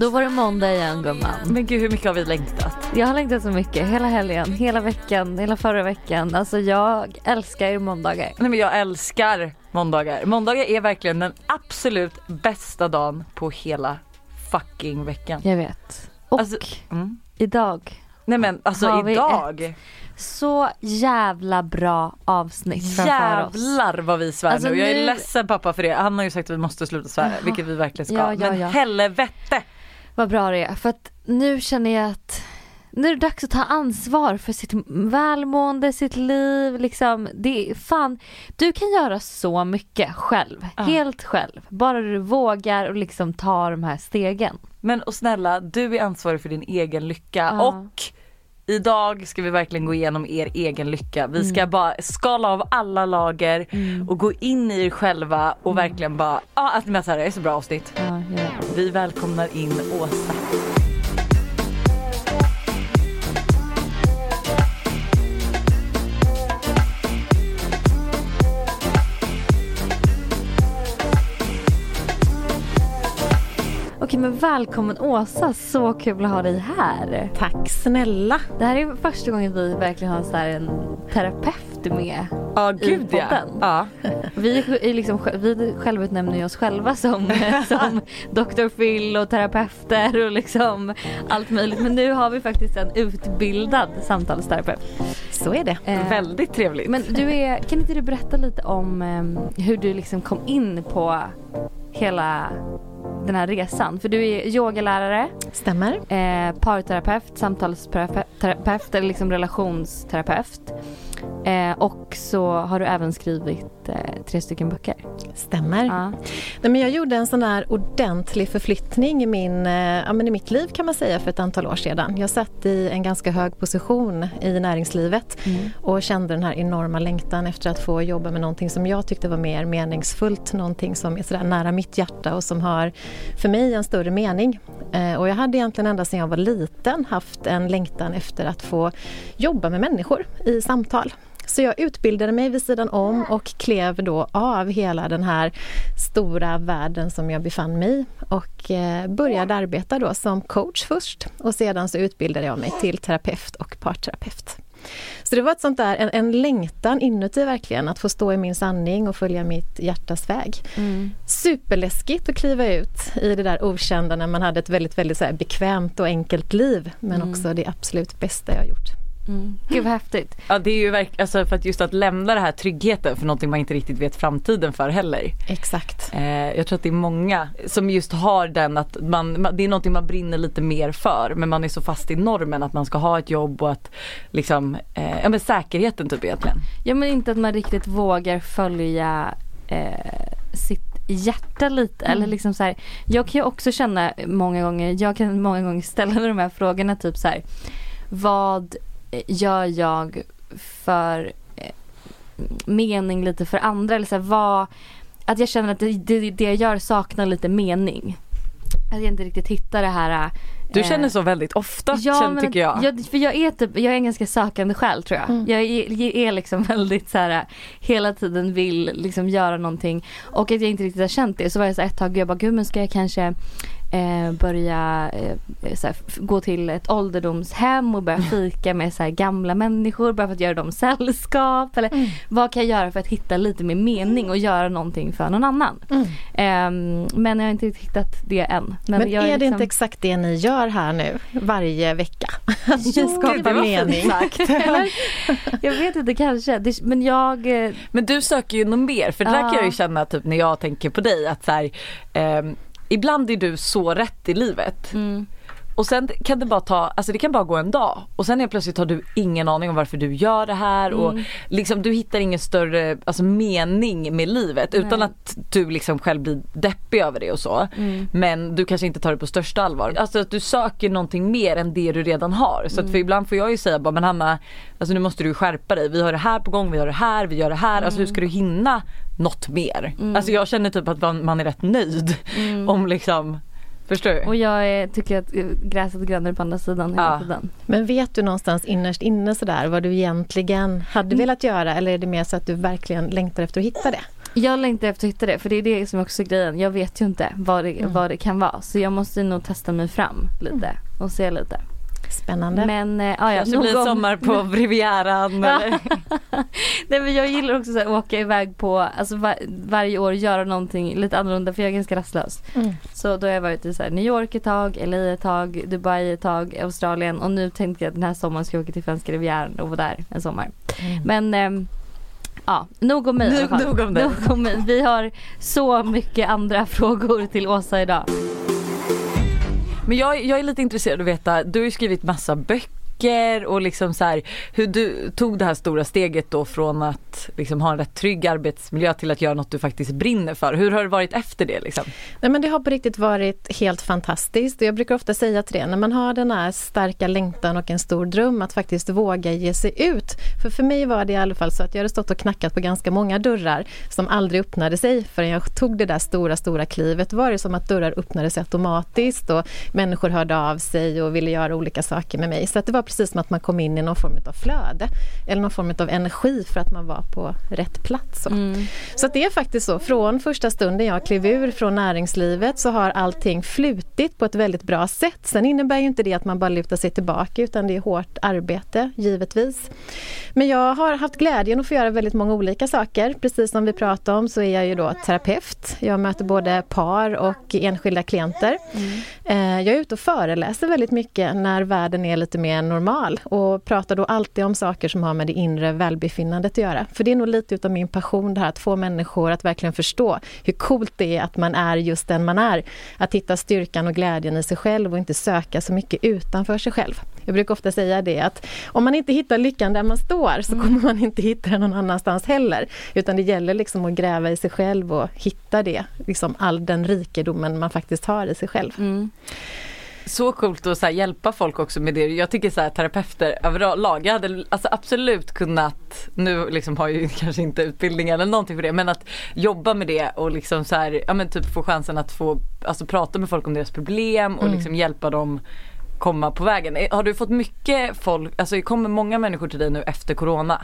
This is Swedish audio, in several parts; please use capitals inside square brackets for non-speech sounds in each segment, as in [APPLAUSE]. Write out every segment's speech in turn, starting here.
Då var det måndag igen gumman. Men gud hur mycket har vi längtat? Jag har längtat så mycket. Hela helgen, hela veckan, hela förra veckan. Alltså jag älskar ju måndagar. Nej men jag älskar måndagar. Måndagar är verkligen den absolut bästa dagen på hela fucking veckan. Jag vet. Och Alltså, mm. idag, Nej men alltså Har vi idag. så jävla bra avsnitt framför oss. Jävlar vad vi svär Alltså, nu. Jag är nu- ledsen pappa för det. Han har ju sagt att vi måste sluta svära, vilket vi verkligen ska. Ja, ja, men ja. helvete! Vad bra det är. För att nu känner jag att nu är det dags att ta ansvar för sitt välmående, sitt liv. Liksom. Det är, fan, du kan göra så mycket själv. Ja. Helt själv. Bara du vågar och liksom ta de här stegen. Men och snälla, du är ansvarig för din egen lycka Ja. och idag ska vi verkligen gå igenom er egen lycka. Vi ska Mm. bara skala av alla lager och gå in i er själva och verkligen bara, ja att så här, det är så bra avsnitt. Ja, vet. Vi välkomnar in Åsa. Okej men välkommen Åsa, så kul att ha dig här. Tack snälla. Det här är första gången vi verkligen har så en terapeut med. Ja gud, ja. ja. [LAUGHS] Vi, är liksom, vi självutnämner oss själva som, [LAUGHS] som Dr. Phil och terapeuter och liksom allt möjligt. Men nu har vi faktiskt en utbildad samtalsterapeut. Så är det. Eh, Väldigt trevligt. Men du är, kan inte du berätta lite om eh, hur du liksom kom in på hela den här resan? För du är yogalärare, Stämmer. eh, parterapeut, samtalsterapeut eller liksom relationsterapeut. Eh, och så har du även skrivit eh, tre stycken böcker. Stämmer. Ja. Nej, men jag gjorde en sån där ordentlig förflyttning i, min, eh, ja, men i mitt liv kan man säga för ett antal år sedan. Jag satt i en ganska hög position i näringslivet Mm. och kände den här enorma längtan efter att få jobba med någonting som jag tyckte var mer meningsfullt, någonting som är sådär nära mitt hjärta och som har för mig en större mening. Eh, och jag hade egentligen ända sedan jag var liten haft en längtan efter att få jobba med människor i samtal. Så jag utbildade mig vid sidan om och klev då av hela den här stora världen som jag befann mig i och eh, började arbeta då som coach först och sedan så utbildade jag mig till terapeut och parterapeut. Så det var ett sånt där, en, en längtan inuti verkligen att få stå i min sanning och följa mitt hjärtas väg. Mm. Superläskigt att kliva ut i det där okända när man hade ett väldigt, väldigt så bekvämt och enkelt liv men Mm. också det absolut bästa jag gjort. Mm. Gud vad häftigt. Ja det är ju verkligen, alltså för att just att lämna det här tryggheten för någonting man inte riktigt vet framtiden för heller. Exakt. Eh, jag tror att det är många som just har den att man, det är någonting man brinner lite mer för men man är så fast i normen att man ska ha ett jobb och att liksom, eh, ja men säkerheten typ egentligen. Ja men inte att man riktigt vågar följa eh, sitt hjärta lite. Mm. Eller liksom så här, jag kan ju också känna många gånger, jag kan många gånger ställa mig de här frågorna typ så här. Vad gör jag för eh, mening lite för andra? Eller så här, vad, att jag känner att det, det, det jag gör saknar lite mening. Att jag inte riktigt hittar det här Du eh, känner så väldigt ofta känner, men tycker jag. jag. För jag är typ, jag är en ganska sökande själ tror jag. Mm. Jag är, är liksom [LAUGHS] väldigt så här hela tiden vill liksom göra någonting och att jag inte riktigt har känt det så var jag så här ett tag, jag bara gud men ska jag kanske eh, börja eh, så här, f- gå till ett ålderdomshem och börja fika med så gamla människor bara för att göra dem [LAUGHS] sällskap eller Mm. vad kan jag göra för att hitta lite mer mening och göra någonting för någon annan. Mm. Ehm, men jag har inte hittat det än. Men, jag är det liksom- inte exakt det ni gör här nu varje vecka? [LAUGHS] Att ni Jo, skapar mening. [LAUGHS] Jag vet inte kanske. Det, men jag... eh, Men du söker ju något mer för det där kan jag ju känna typ när jag tänker på dig att så här, ehm, ibland är du så rätt i livet. Mm, och sen kan det bara ta, alltså det kan bara gå en dag och sen helt plötsligt har du ingen aning om varför du gör det här och Mm. liksom du hittar ingen större alltså, mening med livet utan Nej. att du liksom själv blir deppig över det och så. mm, Men du kanske inte tar det på största allvar. Alltså att du söker någonting mer än det du redan har. Så Mm. för ibland får jag ju säga bara men Hanna, alltså nu måste du skärpa dig. Vi har det här på gång, vi har det här, vi gör det här. Alltså hur ska du hinna något mer? Mm. Alltså jag känner typ att man, man är rätt nöjd mm. om liksom Förstår du? Och jag är, tycker att gräset är grönare på andra sidan hela Ja. tiden. Men vet du någonstans innerst inne sådär vad du egentligen hade Mm. velat göra eller är det mer så att du verkligen längtar efter att hitta det? Jag längtar efter att hitta det för det är det som också är grejen. Jag vet ju inte vad det, Mm. vad det kan vara så jag måste nog testa mig fram lite och se lite. Spännande. Men eh, ja, Kanske nog blir om- sommar på [LAUGHS] Rivieran? [LAUGHS] Nej men jag gillar också så här, åka iväg på, alltså var, varje år göra någonting lite annorlunda för jag är ganska rastlös. Mm. Så då har jag varit i så här, New York ett tag, LA ett tag, Dubai ett tag, Australien och nu tänkte jag att den här sommaren ska jag åka till Franska Rivieran och vara där en sommar. Mm. Men ehm, ja, nog om mig fall. Nog om dig. Nog om mig. Vi har så mycket andra [LAUGHS] frågor till Åsa idag. Men jag, jag är lite intresserad av att veta, du har ju skrivit massa böcker och liksom så här, hur du tog det här stora steget då från att liksom ha en rätt trygg arbetsmiljö till att göra något du faktiskt brinner för. Hur har det varit efter det liksom? Nej, men det har på riktigt varit helt fantastiskt. Och Jag brukar ofta säga till det, när man har den här starka längtan och en stor dröm att faktiskt våga ge sig ut. För för mig var det i alla fall så att jag hade stått och knackat på ganska många dörrar som aldrig öppnade sig förrän jag tog det där stora, stora klivet. var det som att dörrar öppnade sig automatiskt och människor hörde av sig och ville göra olika saker med mig. Så att det var precis som att man kom in i någon form av flöde eller någon form av energi för att man var på rätt plats. Så. Mm. Så det är faktiskt så, från första stunden jag klev ur från näringslivet så har allting flutit på ett väldigt bra sätt. Sen innebär ju inte det att man bara lutar sig tillbaka utan det är hårt arbete, givetvis. Men jag har haft glädjen att få göra väldigt många olika saker. Precis som vi pratade om så är jag ju då terapeut. Jag möter både par och enskilda klienter. Eh, Jag är ute och föreläser väldigt mycket när världen är lite mer normal och pratar då alltid om saker som har med det inre välbefinnandet att göra. För det är nog lite utav min passion det här att få människor att verkligen förstå hur coolt det är att man är just den man är. Att hitta styrkan och glädjen i sig själv och inte söka så mycket utanför sig själv. Jag brukar ofta säga det att om man inte hittar lyckan där man står så kommer man inte hitta den någon annanstans heller. Utan det gäller liksom att gräva i sig själv och hitta det, liksom all den rikedomen man faktiskt har i sig själv. Mm. Så coolt att så hjälpa folk också med det. Jag tycker så här, terapeuter överlag, jag hade alltså absolut kunnat, nu liksom har jag ju [LAUGHS] kanske inte utbildning eller någonting för det, men att jobba med det och liksom så här, ja men typ få chansen att få alltså, prata med folk om deras problem och Mm. liksom hjälpa dem komma på vägen. Har du fått mycket folk, alltså kommer många människor till dig nu efter corona?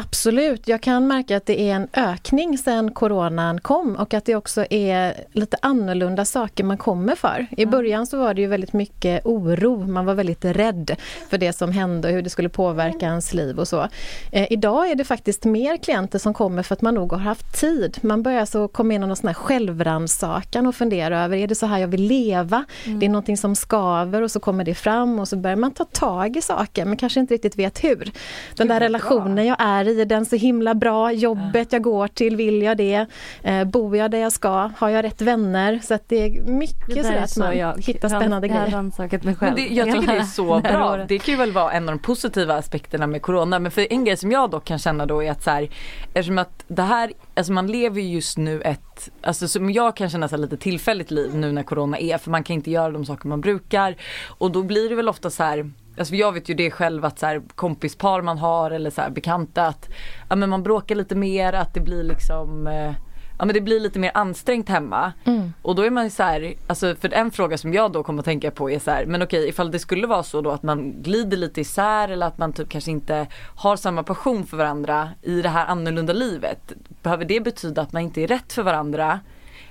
Absolut, jag kan märka att det är en ökning sedan coronan kom och att det också är lite annorlunda saker man kommer för. I början så var det ju väldigt mycket oro, man var väldigt rädd för det som hände och hur det skulle påverka ens liv och så. Eh, idag är det faktiskt mer klienter som kommer för att man nog har haft tid. Man börjar så komma in i någon sån här självrannsakan och fundera över, är det så här jag vill leva? Det är någonting som skaver och så kommer det fram och så börjar man ta tag i saker men kanske inte riktigt vet hur. Den där relationen jag är är den så himla bra? Jobbet jag går till, vill jag det? Eh, bor jag där jag ska? Har jag rätt vänner? Så att det är mycket Det så där är att så man jag hittar spännande Jag har grejer. rannsakat mig Men själv. det, jag tycker det är så [LAUGHS] bra. Det kan ju väl vara en av de positiva aspekterna med corona. Men för en grej som jag dock kan känna då är att så här, eftersom att det här, alltså man lever ju just nu ett, alltså som jag kan känna så lite tillfälligt liv nu när corona är. För man kan inte göra de saker man brukar. Och då blir det väl ofta så här Alltså jag vet ju det själv att så här, kompispar man har eller så här, bekanta att ja, men man bråkar lite mer, att det blir liksom eh, Ja men det blir lite mer ansträngt hemma. Mm. Och då är man ju så här, alltså för en fråga som jag då kommer att tänka på är så här, men okej ifall det skulle vara så då att man glider lite isär eller att man typ kanske inte har samma passion för varandra i det här annorlunda livet. Behöver det betyda att man inte är rätt för varandra?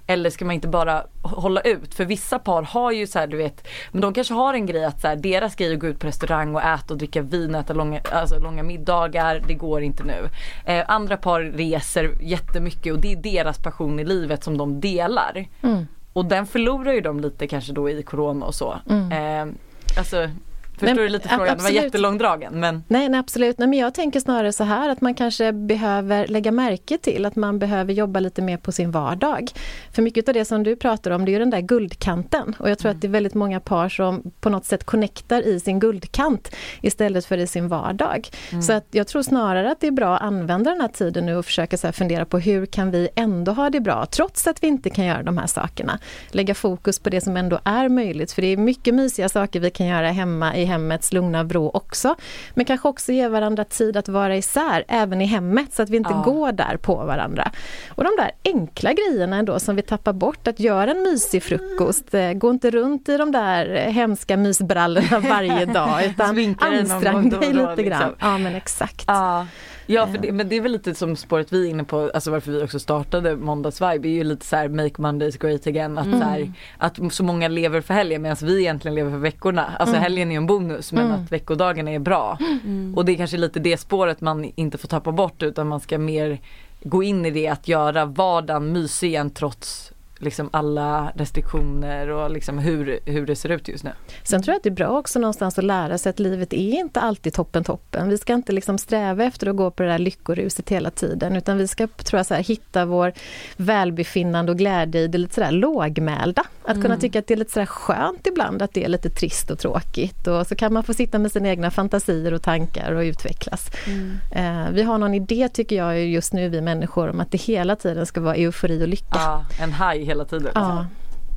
Eller ska man inte bara hålla ut? För vissa par har ju så här, du vet, men de kanske har en grej att så här, deras grej är att gå ut på restaurang och äta och dricka vin och äta långa, alltså, långa middagar. Det går inte nu. Eh, andra par reser jättemycket och det är deras passion i livet som de delar. Mm. Och den förlorar ju de lite kanske då i corona och så. Mm. Eh, alltså, förstår Men, du lite frågan? Det var absolut. jättelångdragen men Nej, nej absolut. Nej, men jag tänker snarare så här att man kanske behöver lägga märke till att man behöver jobba lite mer på sin vardag. För mycket av det som du pratar om det är ju den där guldkanten och jag tror att det är väldigt många par som på något sätt connectar i sin guldkant istället för i sin vardag. Så att jag tror snarare att det är bra att använda den här tiden nu och försöka så fundera på hur kan vi ändå ha det bra trots att vi inte kan göra de här sakerna. Lägga fokus på det som ändå är möjligt för det är mycket mysiga saker vi kan göra hemma i hemmets lugna vrå också. Men kanske också ge varandra tid att vara isär även i hemmet så att vi inte Ja. går där på varandra. Och de där enkla grejerna ändå som vi tappar bort, att göra en mysig frukost, eh, gå inte runt i de där eh, hemska mysbrallorna varje dag [LAUGHS] utan ansträng dig lite grann. liksom. Ja men exakt. Ja. Ja för det, men det är väl lite som spåret vi är inne på, alltså varför vi också startade Måndagsvibe är ju lite så här make Mondays great again. Att, Mm. så, här, att så många lever för helgen medan vi egentligen lever för veckorna. Alltså Mm. helgen är ju en bonus men Mm. att veckodagarna är bra. Mm. Och det är kanske lite det spåret man inte får tappa bort utan man ska mer gå in i det att göra vardagen mysig igen trots liksom alla restriktioner och liksom hur, hur det ser ut just nu. Sen tror jag att det är bra också någonstans att lära sig att livet är inte alltid toppen toppen. Vi ska inte liksom sträva efter att gå på det där lyckoruset hela tiden utan vi ska tror jag, så här, hitta vår välbefinnande och glädje i det lite sådär lågmälda. Att kunna Mm. tycka att det är lite sådär skönt ibland att det är lite trist och tråkigt och så kan man få sitta med sina egna fantasier och tankar och utvecklas. Mm. Eh, vi har någon idé tycker jag just nu vi människor om att det hela tiden ska vara eufori och lycka. Ja, en haj hela tiden. Ja.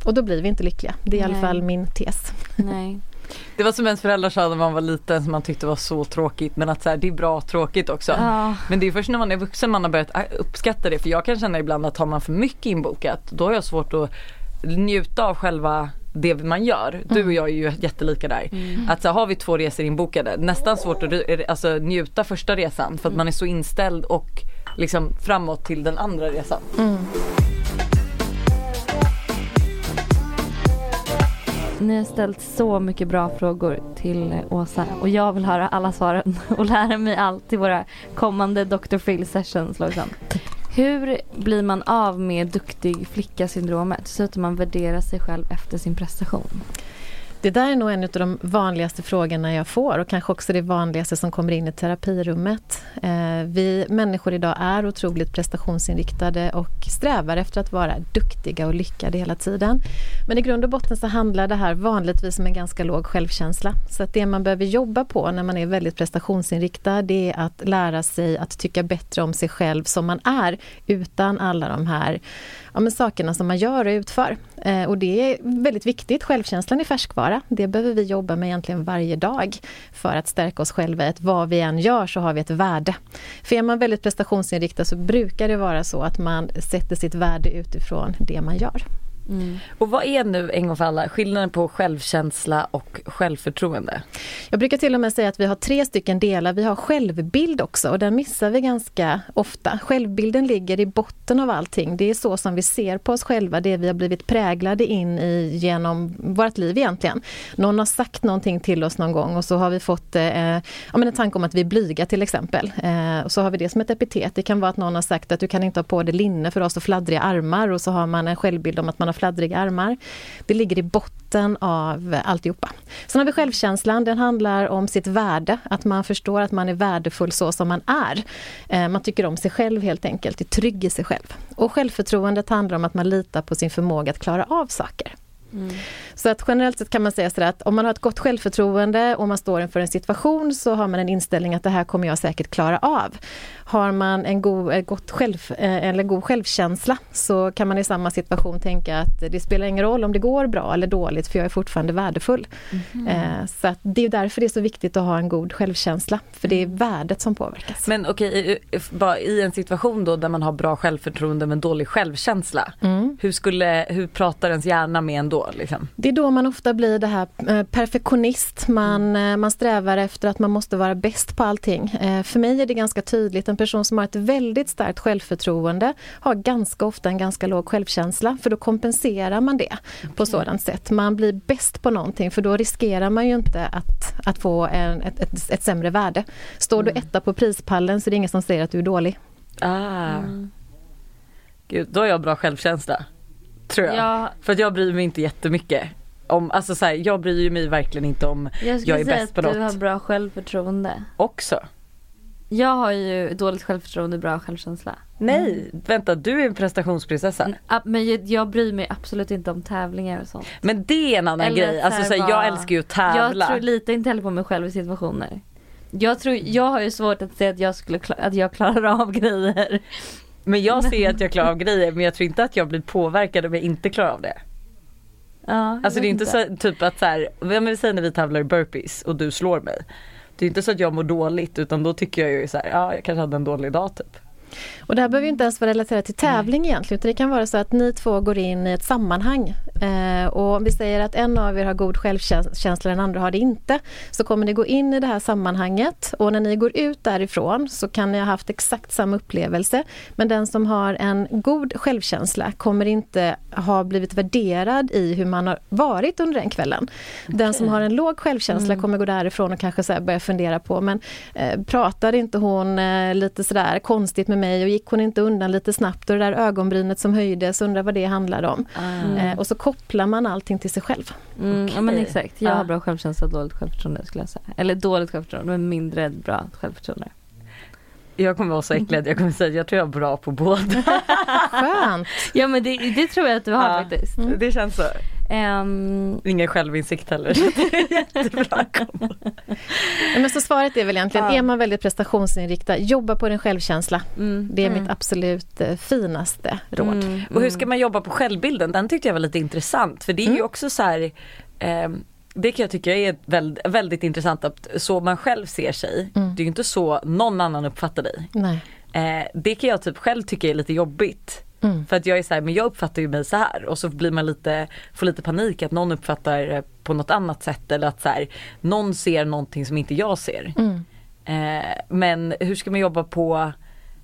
Och då blir vi inte lyckliga. Det är i alla Nej. fall min tes. Nej. [LAUGHS] Det var som ens föräldrar sa när man var liten som man tyckte var så tråkigt men att så här, det är bra tråkigt också. Ja. Men det är först när man är vuxen man har börjat ä- uppskatta det för jag kan känna ibland att har man för mycket inbokat då har jag svårt att njuta av själva det man gör. Du och jag är ju jättelika där. Mm. Att så har vi två resor inbokade, nästan svårt att alltså, njuta första resan för att man är så inställd och liksom framåt till den andra resan. Mm. Ni har ställt så mycket bra frågor till Åsa och jag vill höra alla svaren [LAUGHS] och lära mig allt till våra kommande Dr. Phil sessions. Liksom. Hur blir man av med duktig flicka-syndromet? Så att man värderar sig själv efter sin prestation. Det där är nog en av de vanligaste frågorna jag får och kanske också det vanligaste som kommer in i terapirummet. Eh, vi människor idag är otroligt prestationsinriktade och strävar efter att vara duktiga och lyckade hela tiden. Men i grund och botten så handlar det här vanligtvis om en ganska låg självkänsla. Så att det man behöver jobba på när man är väldigt prestationsinriktad det är att lära sig att tycka bättre om sig själv som man är utan alla de här ja, men sakerna som man gör och utför. Eh, och det är väldigt viktigt. Självkänslan är färskvara. Det behöver vi jobba med egentligen varje dag för att stärka oss själva. Att vad vi än gör så har vi ett värde. För är man väldigt prestationsinriktad så brukar det vara så att man sätter sitt värde utifrån det man gör. Och vad är nu en gång för alla skillnaden på självkänsla och självförtroende? Jag brukar till och med säga att vi har tre stycken delar. Vi har självbild också och den missar vi ganska ofta. Självbilden ligger i botten av allting. Det är så som vi ser på oss själva, det vi har blivit präglade in i genom vårt liv egentligen. Någon har sagt någonting till oss någon gång och så har vi fått eh, ja, men en tanke om att vi är blyga till exempel. Eh, och så har vi det som ett epitet. Det kan vara att någon har sagt att du kan inte ha på dig linne för du har så fladdriga armar och så har man en självbild om att man har fladdriga armar. Det ligger i botten av alltihopa. Sen har vi självkänslan, den handlar om sitt värde, att man förstår att man är värdefull så som man är. Eh, man tycker om sig själv helt enkelt, är trygg i sig själv. Och självförtroendet handlar om att man litar på sin förmåga att klara av saker. Så att generellt sett kan man säga sådär att om man har ett gott självförtroende och man står inför en situation så har man en inställning att det här kommer jag säkert klara av. Har man en god, gott själv, eh, eller god självkänsla så kan man i samma situation tänka att det spelar ingen roll om det går bra eller dåligt för jag är fortfarande värdefull. Eh, Så att det är därför det är så viktigt att ha en god självkänsla för det är värdet som påverkas. Men okej, bara i en situation då där man har bra självförtroende men dålig självkänsla. Mm. Hur, skulle, hur pratar ens hjärna med en då? Liksom? Det är då man ofta blir det här eh, perfektionist. Man, eh, man strävar efter att man måste vara bäst på allting. Eh, För mig är det ganska tydligt, en person som har ett väldigt starkt självförtroende har ganska ofta en ganska låg självkänsla för då kompenserar man det på sådant sätt. Man blir bäst på någonting för då riskerar man ju inte att, att få en, ett, ett, ett sämre värde. Står du etta på prispallen så är det ingen som säger att du är dålig. Ah. Gud, då har jag bra självkänsla. Tror jag. Ja, För att jag bryr mig inte jättemycket. Om, alltså så här, jag bryr mig verkligen inte om jag skulle Jag är säga bäst att på du något. har bra självförtroende. också. Jag har ju dåligt självförtroende och bra självkänsla. Nej, vänta du är en prestationsprinsessa. Mm, Men jag, jag bryr mig absolut inte om tävlingar och sånt. Men det är en annan Eller grej. så Alltså här så här, jag bara- älskar ju att tävla. Jag tror lite inte heller på mig själv i situationer. Jag, tror, jag har ju svårt att säga att jag, skulle, att jag klarar av [LAUGHS] grejer. Men jag ser att jag klarar av grejer men jag tror inte att jag blir påverkad om jag inte klarar av det. Ja, Alltså det är vet inte så typ att så här, men vi säger när vi tävlar i burpees och du slår mig. Det är inte så att jag mår dåligt utan då tycker jag ju så här, ja jag kanske hade en dålig dag typ. Och det här behöver ju inte ens vara relaterat till tävling egentligen utan det kan vara så att ni två går in i ett sammanhang Eh, och om vi säger att en av er har god självkänsla, den andra har det inte, så kommer ni gå in i det här sammanhanget och när ni går ut därifrån så kan ni ha haft exakt samma upplevelse, men den som har en god självkänsla kommer inte ha blivit värderad i hur man har varit under den kvällen. Okay. Den som har en låg självkänsla mm. kommer gå därifrån och kanske så börja fundera på, men eh, pratade inte hon eh, lite sådär konstigt med mig och gick hon inte undan lite snabbt och det där ögonbrynet som höjdes, undrar vad det handlade om. Mm. Eh, och så kopplar man allting till sig själv. Mm, okay. Ja men exakt, jag har bra självkänsla och dåligt självförtroende skulle jag säga. Eller dåligt självförtroende men mindre bra självförtroende. Jag kommer vara så äcklad, jag kommer säga att jag tror jag är bra på båda. [LAUGHS] Skönt! Ja men det, det, tror jag att du har ja, faktiskt. Mm. Det känns så. Um, Ingen självinsikt heller. [LAUGHS] Jättebra Men så svaret är väl egentligen, ja. är man väldigt prestationsinriktad, jobba på din självkänsla. Mm. Det är mm. mitt absolut eh, finaste råd. Mm. Och hur ska man jobba på självbilden? Den tyckte jag var lite intressant för det är ju mm. också så här eh, det kan jag tycka är väldigt, väldigt intressant att så man själv ser sig, mm. det är ju inte så någon annan uppfattar dig. Nej. Eh, det kan jag typ själv tycka är lite jobbigt. Mm. För att jag är så här, men jag uppfattar ju mig så här och så blir man lite, får lite panik att någon uppfattar på något annat sätt eller att så här, någon ser någonting som inte jag ser. Mm. Eh, men hur ska man jobba på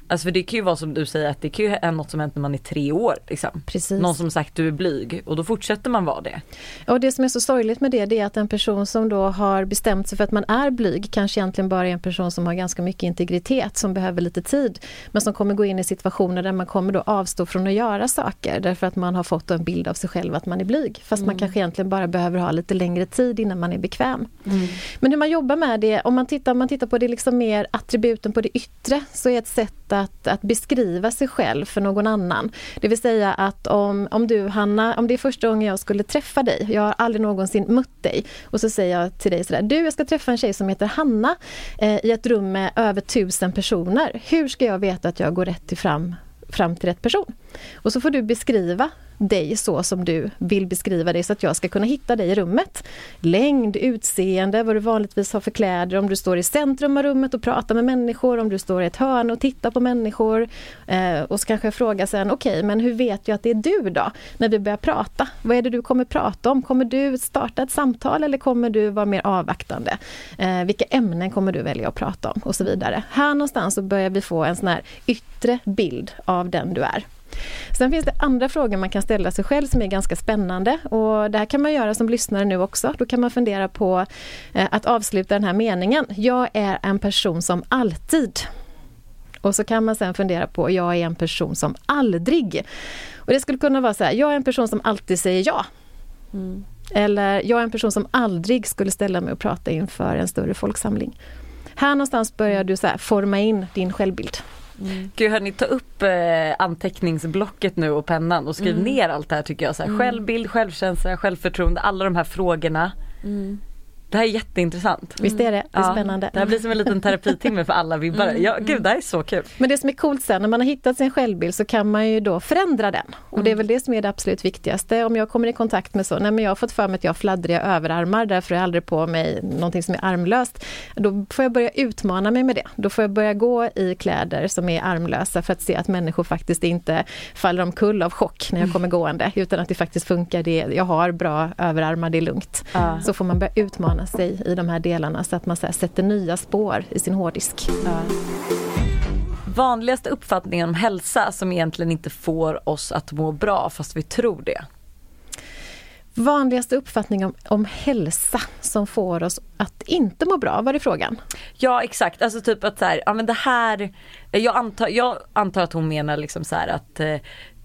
Alltså för det kan ju vara som du säger att det kan ju vara något som hänt när man är tre år. Liksom. Precis. Någon som sagt du är blyg och då fortsätter man vara det. Och det som är så sorgligt med det, det är att en person som då har bestämt sig för att man är blyg kanske egentligen bara är en person som har ganska mycket integritet som behöver lite tid. Men som kommer gå in i situationer där man kommer då avstå från att göra saker därför att man har fått en bild av sig själv att man är blyg. Fast mm. man kanske egentligen bara behöver ha lite längre tid innan man är bekväm. Mm. Men hur man jobbar med det, om man tittar, om man tittar på det liksom mer attributen på det yttre så är ett sätt att, att beskriva sig själv för någon annan. Det vill säga att om, om du Hanna, om det är första gången jag skulle träffa dig, jag har aldrig någonsin mött dig och så säger jag till dig sådär, du jag ska träffa en tjej som heter Hanna eh, i ett rum med över tusen personer. Hur ska jag veta att jag går rätt till fram, fram till rätt person? Och så får du beskriva dig så som du vill beskriva dig så att jag ska kunna hitta dig i rummet. Längd, utseende, vad du vanligtvis har för kläder, om du står i centrum av rummet och pratar med människor, om du står i ett hörn och tittar på människor. Eh, och så kanske jag frågar sen, okej okay, men hur vet jag att det är du då? När vi börjar prata, vad är det du kommer prata om? Kommer du starta ett samtal eller kommer du vara mer avvaktande? Eh, vilka ämnen kommer du välja att prata om? Och så vidare. Här någonstans så börjar vi få en sån här yttre bild av den du är. Sen finns det andra frågor man kan ställa sig själv som är ganska spännande och det här kan man göra som lyssnare nu också. Då kan man fundera på eh, att avsluta den här meningen. Jag är en person som alltid och så kan man sen fundera på, jag är en person som aldrig. Och det skulle kunna vara så här, jag är en person som alltid säger ja. Mm. Eller, jag är en person som aldrig skulle ställa mig och prata inför en större folksamling. Här någonstans börjar du så forma in din självbild. Mm. Gud hörni, ta upp eh, anteckningsblocket nu och pennan och skriv mm. ner allt det här tycker jag. Så här, mm. Självbild, självkänsla, självförtroende, alla de här frågorna. Mm. Det här är jätteintressant. Visst är det? Det är ja, spännande. Det här blir som en liten terapitimme för alla vibbare. Mm, ja, gud, det här är så kul. Men det som är coolt sen, när man har hittat sin självbild så kan man ju då förändra den. Och det är mm. väl det som är det absolut viktigaste. Om jag kommer i kontakt med så, nej men jag har fått för mig att jag har fladdriga överarmar, därför har jag aldrig på mig någonting som är armlöst. Då får jag börja utmana mig med det. Då får jag börja gå i kläder som är armlösa för att se att människor faktiskt inte faller omkull av chock när jag kommer gående, utan att det faktiskt funkar. Det, jag har bra överarmar, det är lugnt. Mm. Så får man börja utmana utmana sig i de här delarna så att man så här, sätter nya spår i sin hårddisk. Ja. Vanligaste uppfattningen om hälsa som egentligen inte får oss att må bra fast vi tror det? Vanligaste uppfattning om, om hälsa som får oss att inte må bra, var det frågan? Ja exakt, alltså typ att så här, ja men det här, jag antar, jag antar att hon menar liksom så att eh,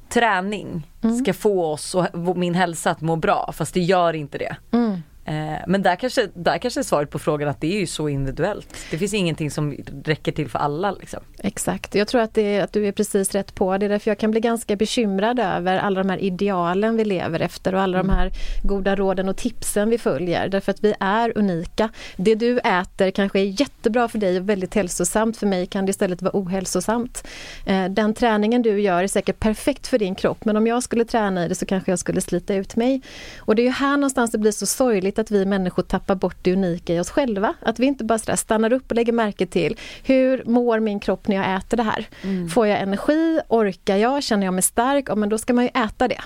träning mm. ska få oss och min hälsa att må bra fast det gör inte det. Mm. Eh, men där kanske, där kanske är svaret på frågan att det är ju så individuellt. Det finns ingenting som räcker till för alla. Liksom. Exakt, jag tror att, det, att du är precis rätt på. Det därför jag kan bli ganska bekymrad över alla de här idealen vi lever efter och alla mm. de här goda råden och tipsen vi följer. Därför att vi är unika. Det du äter kanske är jättebra för dig och väldigt hälsosamt. För mig kan det istället vara ohälsosamt. Eh, den träningen du gör är säkert perfekt för din kropp men om jag skulle träna i det så kanske jag skulle slita ut mig. Och det är ju här någonstans det blir så sorgligt att vi människor tappar bort det unika i oss själva. Att vi inte bara sådär stannar upp och lägger märke till hur mår min kropp när jag äter det här? Mm. Får jag energi? Orkar jag? Känner jag mig stark? Ja, men då ska man ju äta det.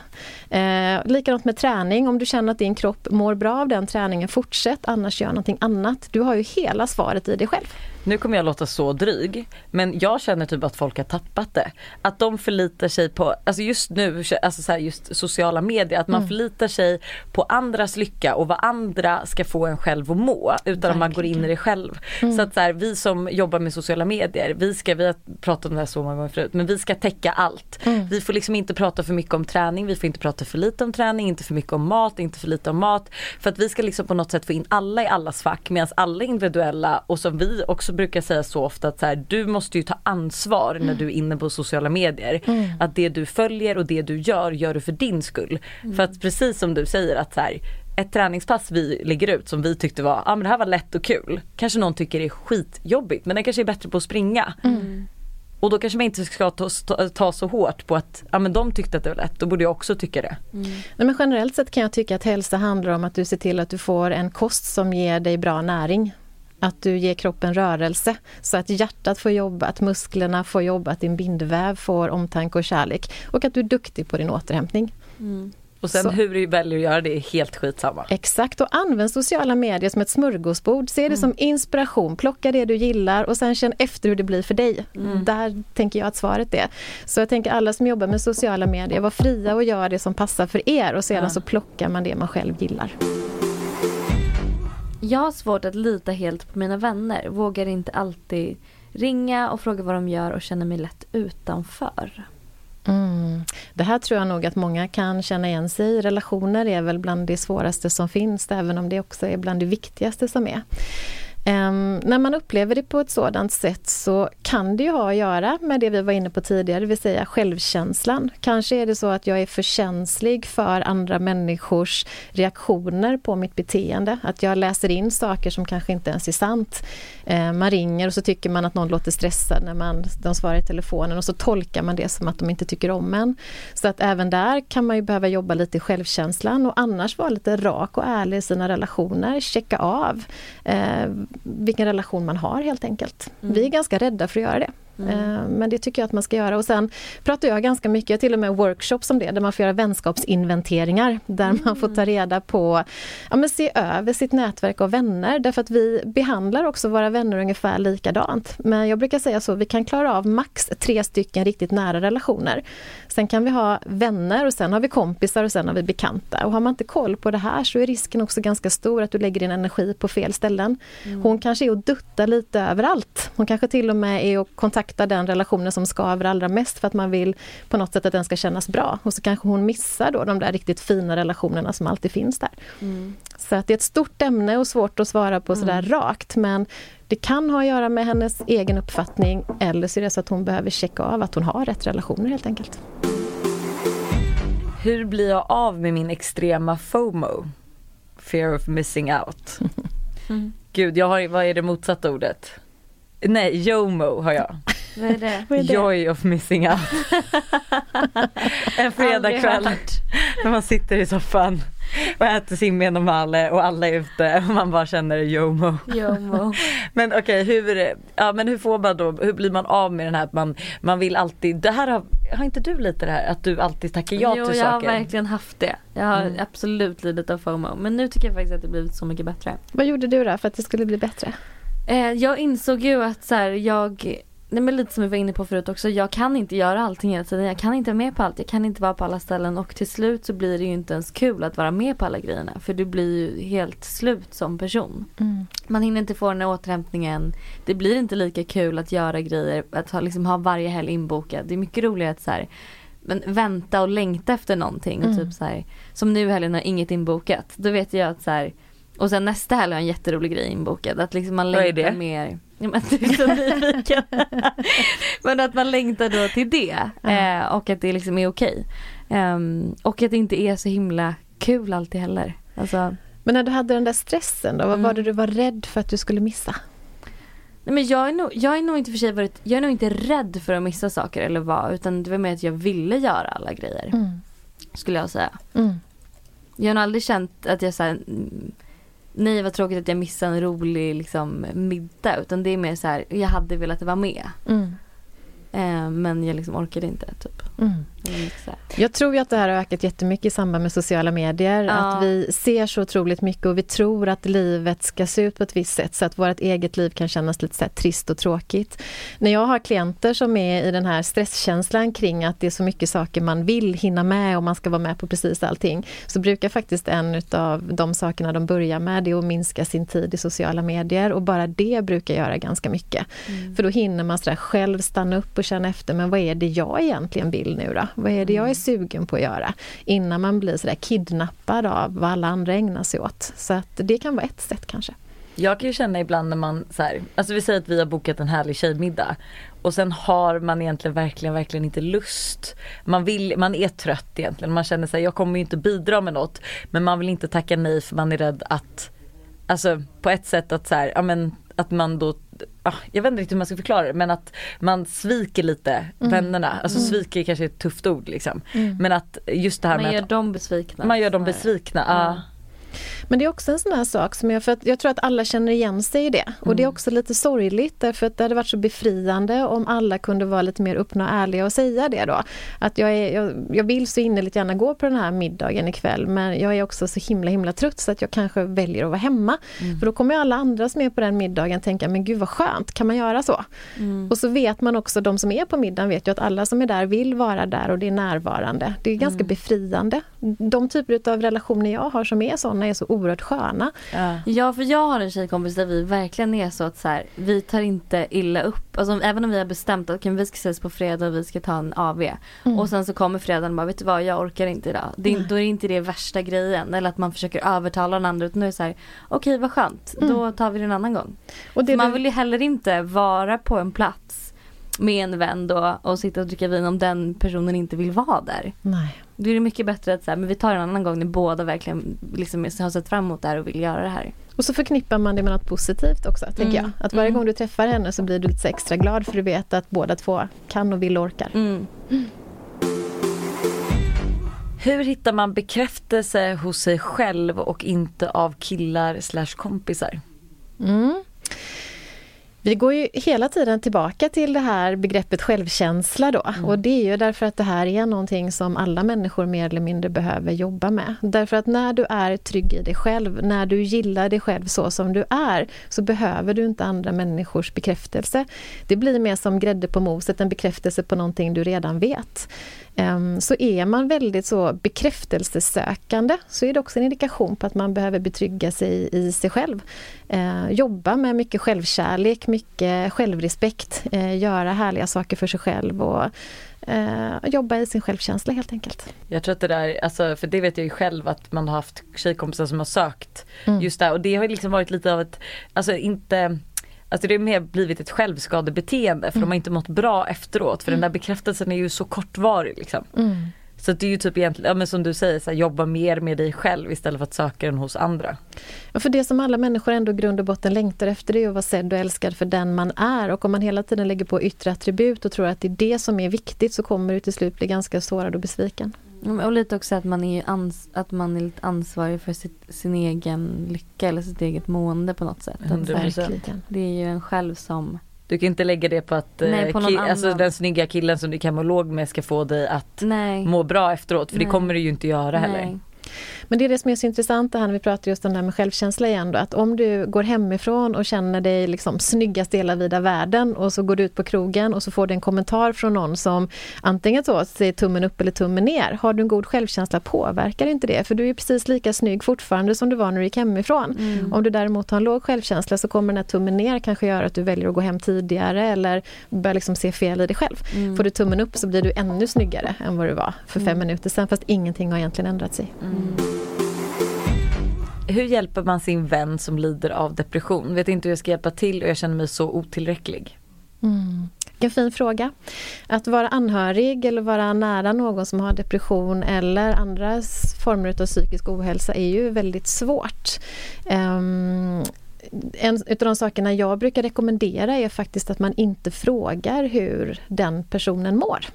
Eh, likadant med träning. Om du känner att din kropp mår bra av den träningen, fortsätt. Annars gör någonting annat. Du har ju hela svaret i dig själv. Nu kommer jag låta så dryg men jag känner typ att folk har tappat det. Att de förlitar sig på, alltså just nu, alltså så just sociala medier, att man mm. förlitar sig på andras lycka och vad andra ska få en själv att må utan att man går in i det själv. Mm. Så att så här, vi som jobbar med sociala medier, vi ska, vi har pratat om det här så många gånger förut, men vi ska täcka allt. Mm. Vi får liksom inte prata för mycket om träning, vi får inte prata för lite om träning, inte för mycket om mat, inte för lite om mat. För att vi ska liksom på något sätt få in alla i allas fack medan alla individuella och som vi också brukar säga så ofta att så här, du måste ju ta ansvar när du är inne på sociala medier. Mm. Att det du följer och det du gör, gör du för din skull. Mm. För att precis som du säger att så här, ett träningspass vi lägger ut som vi tyckte var, ah, men det här var lätt och kul. Kanske någon tycker det är skitjobbigt men den kanske är bättre på att springa. Mm. Och då kanske man inte ska ta, ta, ta, så hårt på att ja, men de tyckte att det var lätt, då borde jag också tycka det. Mm. Nej, men generellt sett kan jag tycka att hälsa handlar om att du ser till att du får en kost som ger dig bra näring. Att du ger kroppen rörelse så att hjärtat får jobba, att musklerna får jobba, att din bindväv får omtanke och kärlek och att du är duktig på din återhämtning. Mm. Och sen så. hur du väljer att göra det är helt skitsamma. Exakt, och använd sociala medier som ett smörgåsbord. Se det mm. som inspiration, plocka det du gillar och sen känn efter hur det blir för dig. Mm. Där tänker jag att svaret är. Så jag tänker alla som jobbar med sociala medier, var fria och gör det som passar för er och sedan ja. så plockar man det man själv gillar. Jag har svårt att lita helt på mina vänner. Vågar inte alltid ringa och fråga vad de gör och känner mig lätt utanför. Mm. Det här tror jag nog att många kan känna igen sig i. Relationer är väl bland det svåraste som finns, även om det också är bland det viktigaste som är. Um, när man upplever det på ett sådant sätt så kan det ju ha att göra med det vi var inne på tidigare, det vill säga självkänslan. Kanske är det så att jag är för känslig för andra människors reaktioner på mitt beteende. Att jag läser in saker som kanske inte ens är sant. Uh, man ringer och så tycker man att någon låter stressad när man, de svarar i telefonen och så tolkar man det som att de inte tycker om en. Så att även där kan man ju behöva jobba lite i självkänslan och annars vara lite rak och ärlig i sina relationer, checka av. Uh, vilken relation man har helt enkelt. Mm. Vi är ganska rädda för att göra det. Mm. Eh, men det tycker jag att man ska göra. Och sen pratar jag ganska mycket, jag till och med workshops om det, där man får göra vänskapsinventeringar. Där mm. man får ta reda på, ja men se över sitt nätverk av vänner. Därför att vi behandlar också våra vänner ungefär likadant. Men jag brukar säga så, vi kan klara av max tre stycken riktigt nära relationer. Sen kan vi ha vänner och sen har vi kompisar och sen har vi bekanta. Och har man inte koll på det här så är risken också ganska stor att du lägger din energi på fel ställen. Mm. Hon kanske är och duttar lite överallt. Hon kanske till och med är och kontaktar kontakta den relationen som skaver allra mest för att man vill på något sätt att den ska kännas bra. Och så kanske hon missar då de där riktigt fina relationerna som alltid finns där. Mm. Så att det är ett stort ämne och svårt att svara på sådär mm. rakt men det kan ha att göra med hennes egen uppfattning eller så är det så att hon behöver checka av att hon har rätt relationer helt enkelt. Hur blir jag av med min extrema FOMO? Fear of missing out. Mm. [LAUGHS] Gud, jag har, vad är det motsatta ordet? Nej, JOMO har jag. Vad är det? [LAUGHS] Vad är det? Joy of missing out. [LAUGHS] en fredagkväll när man sitter i soffan och äter sin med normale och alla är ute och man bara känner JOMO. JOMO. [LAUGHS] men okej, okay, hur, ja, men hur får man då, hur blir man av med den här att man, man vill alltid, det här har, har inte du lite det här att du alltid tackar ja jo, till saker? Jo jag har verkligen haft det. Jag har mm. absolut lidit av FOMO men nu tycker jag faktiskt att det blivit så mycket bättre. Vad gjorde du då för att det skulle bli bättre? Eh, jag insåg ju att så här, jag Nej men lite som vi var inne på förut också, jag kan inte göra allting hela tiden. Jag kan inte vara med på allt, jag kan inte vara på alla ställen och till slut så blir det ju inte ens kul att vara med på alla grejerna. För du blir ju helt slut som person. Mm. Man hinner inte få den här återhämtningen. Det blir inte lika kul att göra grejer, att ha, liksom, ha varje helg inbokad. Det är mycket roligare att så här, men vänta och längta efter någonting. Och mm. typ så här, som nu helgen har inget inbokat. Då vet jag att så här, och sen nästa helg har jag en jätterolig grej inbokad. Att liksom man längtar mer. Ja, men [LAUGHS] du är så nyfiken. men att man längtar då till det. Eh, och att det liksom är okej. Um, och att det inte är så himla kul alltid heller. Alltså, men när du hade den där stressen då, vad mm. var det du var rädd för att du skulle missa? Nej men jag är nog, jag är nog inte för sig varit, jag är nog inte rädd för att missa saker eller vad utan det var mer att jag ville göra alla grejer. Mm. Skulle jag säga. Mm. Jag har nog aldrig känt att jag såhär nej vad tråkigt att jag missade en rolig liksom, middag. Utan det är mer så här, jag hade velat vara med. Mm. Eh, men jag liksom orkade inte typ. Mm. Jag tror ju att det här har ökat jättemycket i samband med sociala medier. Ja. Att vi ser så otroligt mycket och vi tror att livet ska se ut på ett visst sätt så att vårt eget liv kan kännas lite så trist och tråkigt. När jag har klienter som är i den här stresskänslan kring att det är så mycket saker man vill hinna med och man ska vara med på precis allting. Så brukar faktiskt en av de sakerna de börjar med det är att minska sin tid i sociala medier och bara det brukar göra ganska mycket. För då hinner man så själv stanna upp och känna efter, men vad är det jag egentligen vill nu då? Vad är det jag är sugen på att göra? Innan man blir så där kidnappad av vad alla andra ägnar sig åt. Så att det kan vara ett sätt kanske. Jag kan ju känna ibland när man så här, alltså vi säger att vi har bokat en härlig tjejmiddag och sen har man egentligen verkligen, verkligen inte lust. Man vill, man är trött egentligen, man känner sig jag kommer ju inte bidra med något men man vill inte tacka nej för man är rädd att, alltså på ett sätt att så här, ja men att man då jag vet inte riktigt hur man ska förklara det men att man sviker lite vännerna. Alltså sviker kanske är ett tufft ord liksom. Men att just det här Man med gör att dem besvikna. man gör dem besvikna. Ja. Men det är också en sån här sak som jag, för att jag tror att alla känner igen sig i det. Och det är också lite sorgligt därför att det hade varit så befriande om alla kunde vara lite mer öppna och ärliga och säga det då. Att jag, är, jag, jag vill så innerligt gärna gå på den här middagen ikväll men jag är också så himla himla trött så att jag kanske väljer att vara hemma. För då kommer alla andra som är på den middagen tänka, men gud vad skönt, kan man göra så? Och så vet man också, de som är på middagen vet ju att alla som är där vill vara där och det är närvarande. Det är ganska befriande. De typer av relationer jag har som är sådana är så oerhört sköna. Ja. Ja för jag har en tjejkompis där vi verkligen är så att så här, vi tar inte illa upp. Alltså, även om vi har bestämt att okay, vi ska ses på fredag och vi ska ta en AV. Mm. Och sen så kommer fredagen och bara vet du vad jag orkar inte idag. Det, är- då är inte det värsta grejen. Eller att man försöker övertala den andra utan nu är det så här okej vad skönt då tar vi det en annan gång. Och det man du- vill ju heller inte vara på en plats med en vän då och sitta och dricka vin om den personen inte vill vara där. Nej. Då är det mycket bättre att så här, men vi tar en annan gång när båda verkligen liksom har sett fram emot det här och vill göra det här. Och så förknippar man det med något positivt också, tänker Mm. jag. Att varje Mm. gång du träffar henne så blir du lite extra glad för du vet att båda två kan och vill och orkar. Mm. Hur hittar man bekräftelse hos sig själv och inte av killar slash kompisar? Mm. Vi går ju hela tiden tillbaka till det här begreppet självkänsla då. Och det är ju därför att det här är någonting som alla människor mer eller mindre behöver jobba med. Därför att när du är trygg i dig själv, när du gillar dig själv så som du är, så behöver du inte andra människors bekräftelse. Det blir mer som grädde på moset, en bekräftelse på någonting du redan vet. Ehm, Så är man väldigt så bekräftelsesökande så är det också en indikation på att man behöver betrygga sig i sig själv. Eh, jobba med mycket självkärlek, mycket självrespekt, eh, göra härliga saker för sig själv och eh, jobba i sin självkänsla helt enkelt. Jag tror att det där, alltså, för det vet jag ju själv att man har haft tjejkompisar som har sökt Mm. just där och det har liksom varit lite av ett, alltså inte Alltså det har mer blivit ett självskadebeteende för de har inte mått bra efteråt för den där bekräftelsen är ju så kortvarig liksom. Mm. Så det är ju typ egentligen, ja men som du säger, så här, jobba mer med dig själv istället för att söka den hos andra. Ja, för det som alla människor ändå i grund och botten längtar efter det är att vara sedd och älskad för den man är. Och om man hela tiden lägger på yttre attribut och tror att det är det som är viktigt så kommer du till slut bli ganska sårad och besviken. Och lite också att man är, ans- att man är lite ansvarig för sitt, sin egen lycka eller sitt eget mående på något sätt. Att så här, 100%. Verkligen. det är ju en själv som Du kan inte lägga det på att Nej, eh, på ki- alltså annan. den snygga killen som du kan må låg med ska få dig att Nej. må bra efteråt för det Nej. kommer du ju inte göra heller. Men det är det som är så intressant det här när vi pratar just om det här med självkänsla igen då, att om du går hemifrån och känner dig liksom snyggast i hela vida världen och så går du ut på krogen och så får du en kommentar från någon som antingen så säger tummen upp eller tummen ner. Har du en god självkänsla påverkar inte det för du är precis lika snygg fortfarande som du var när du gick hemifrån. Mm. Om du däremot har en låg självkänsla så kommer den här tummen ner kanske göra att du väljer att gå hem tidigare eller börjar liksom se fel i dig själv. Mm. Får du tummen upp så blir du ännu snyggare än vad du var för fem minuter sedan fast ingenting har egentligen ändrat sig. Hur hjälper man sin vän som lider av depression? Vet inte hur jag ska hjälpa till och jag känner mig så otillräcklig. Mm. Vilken fin fråga. Att vara anhörig eller vara nära någon som har depression eller andra former av psykisk ohälsa är ju väldigt svårt. Um, en av de sakerna jag brukar rekommendera är faktiskt att man inte frågar hur den personen mår.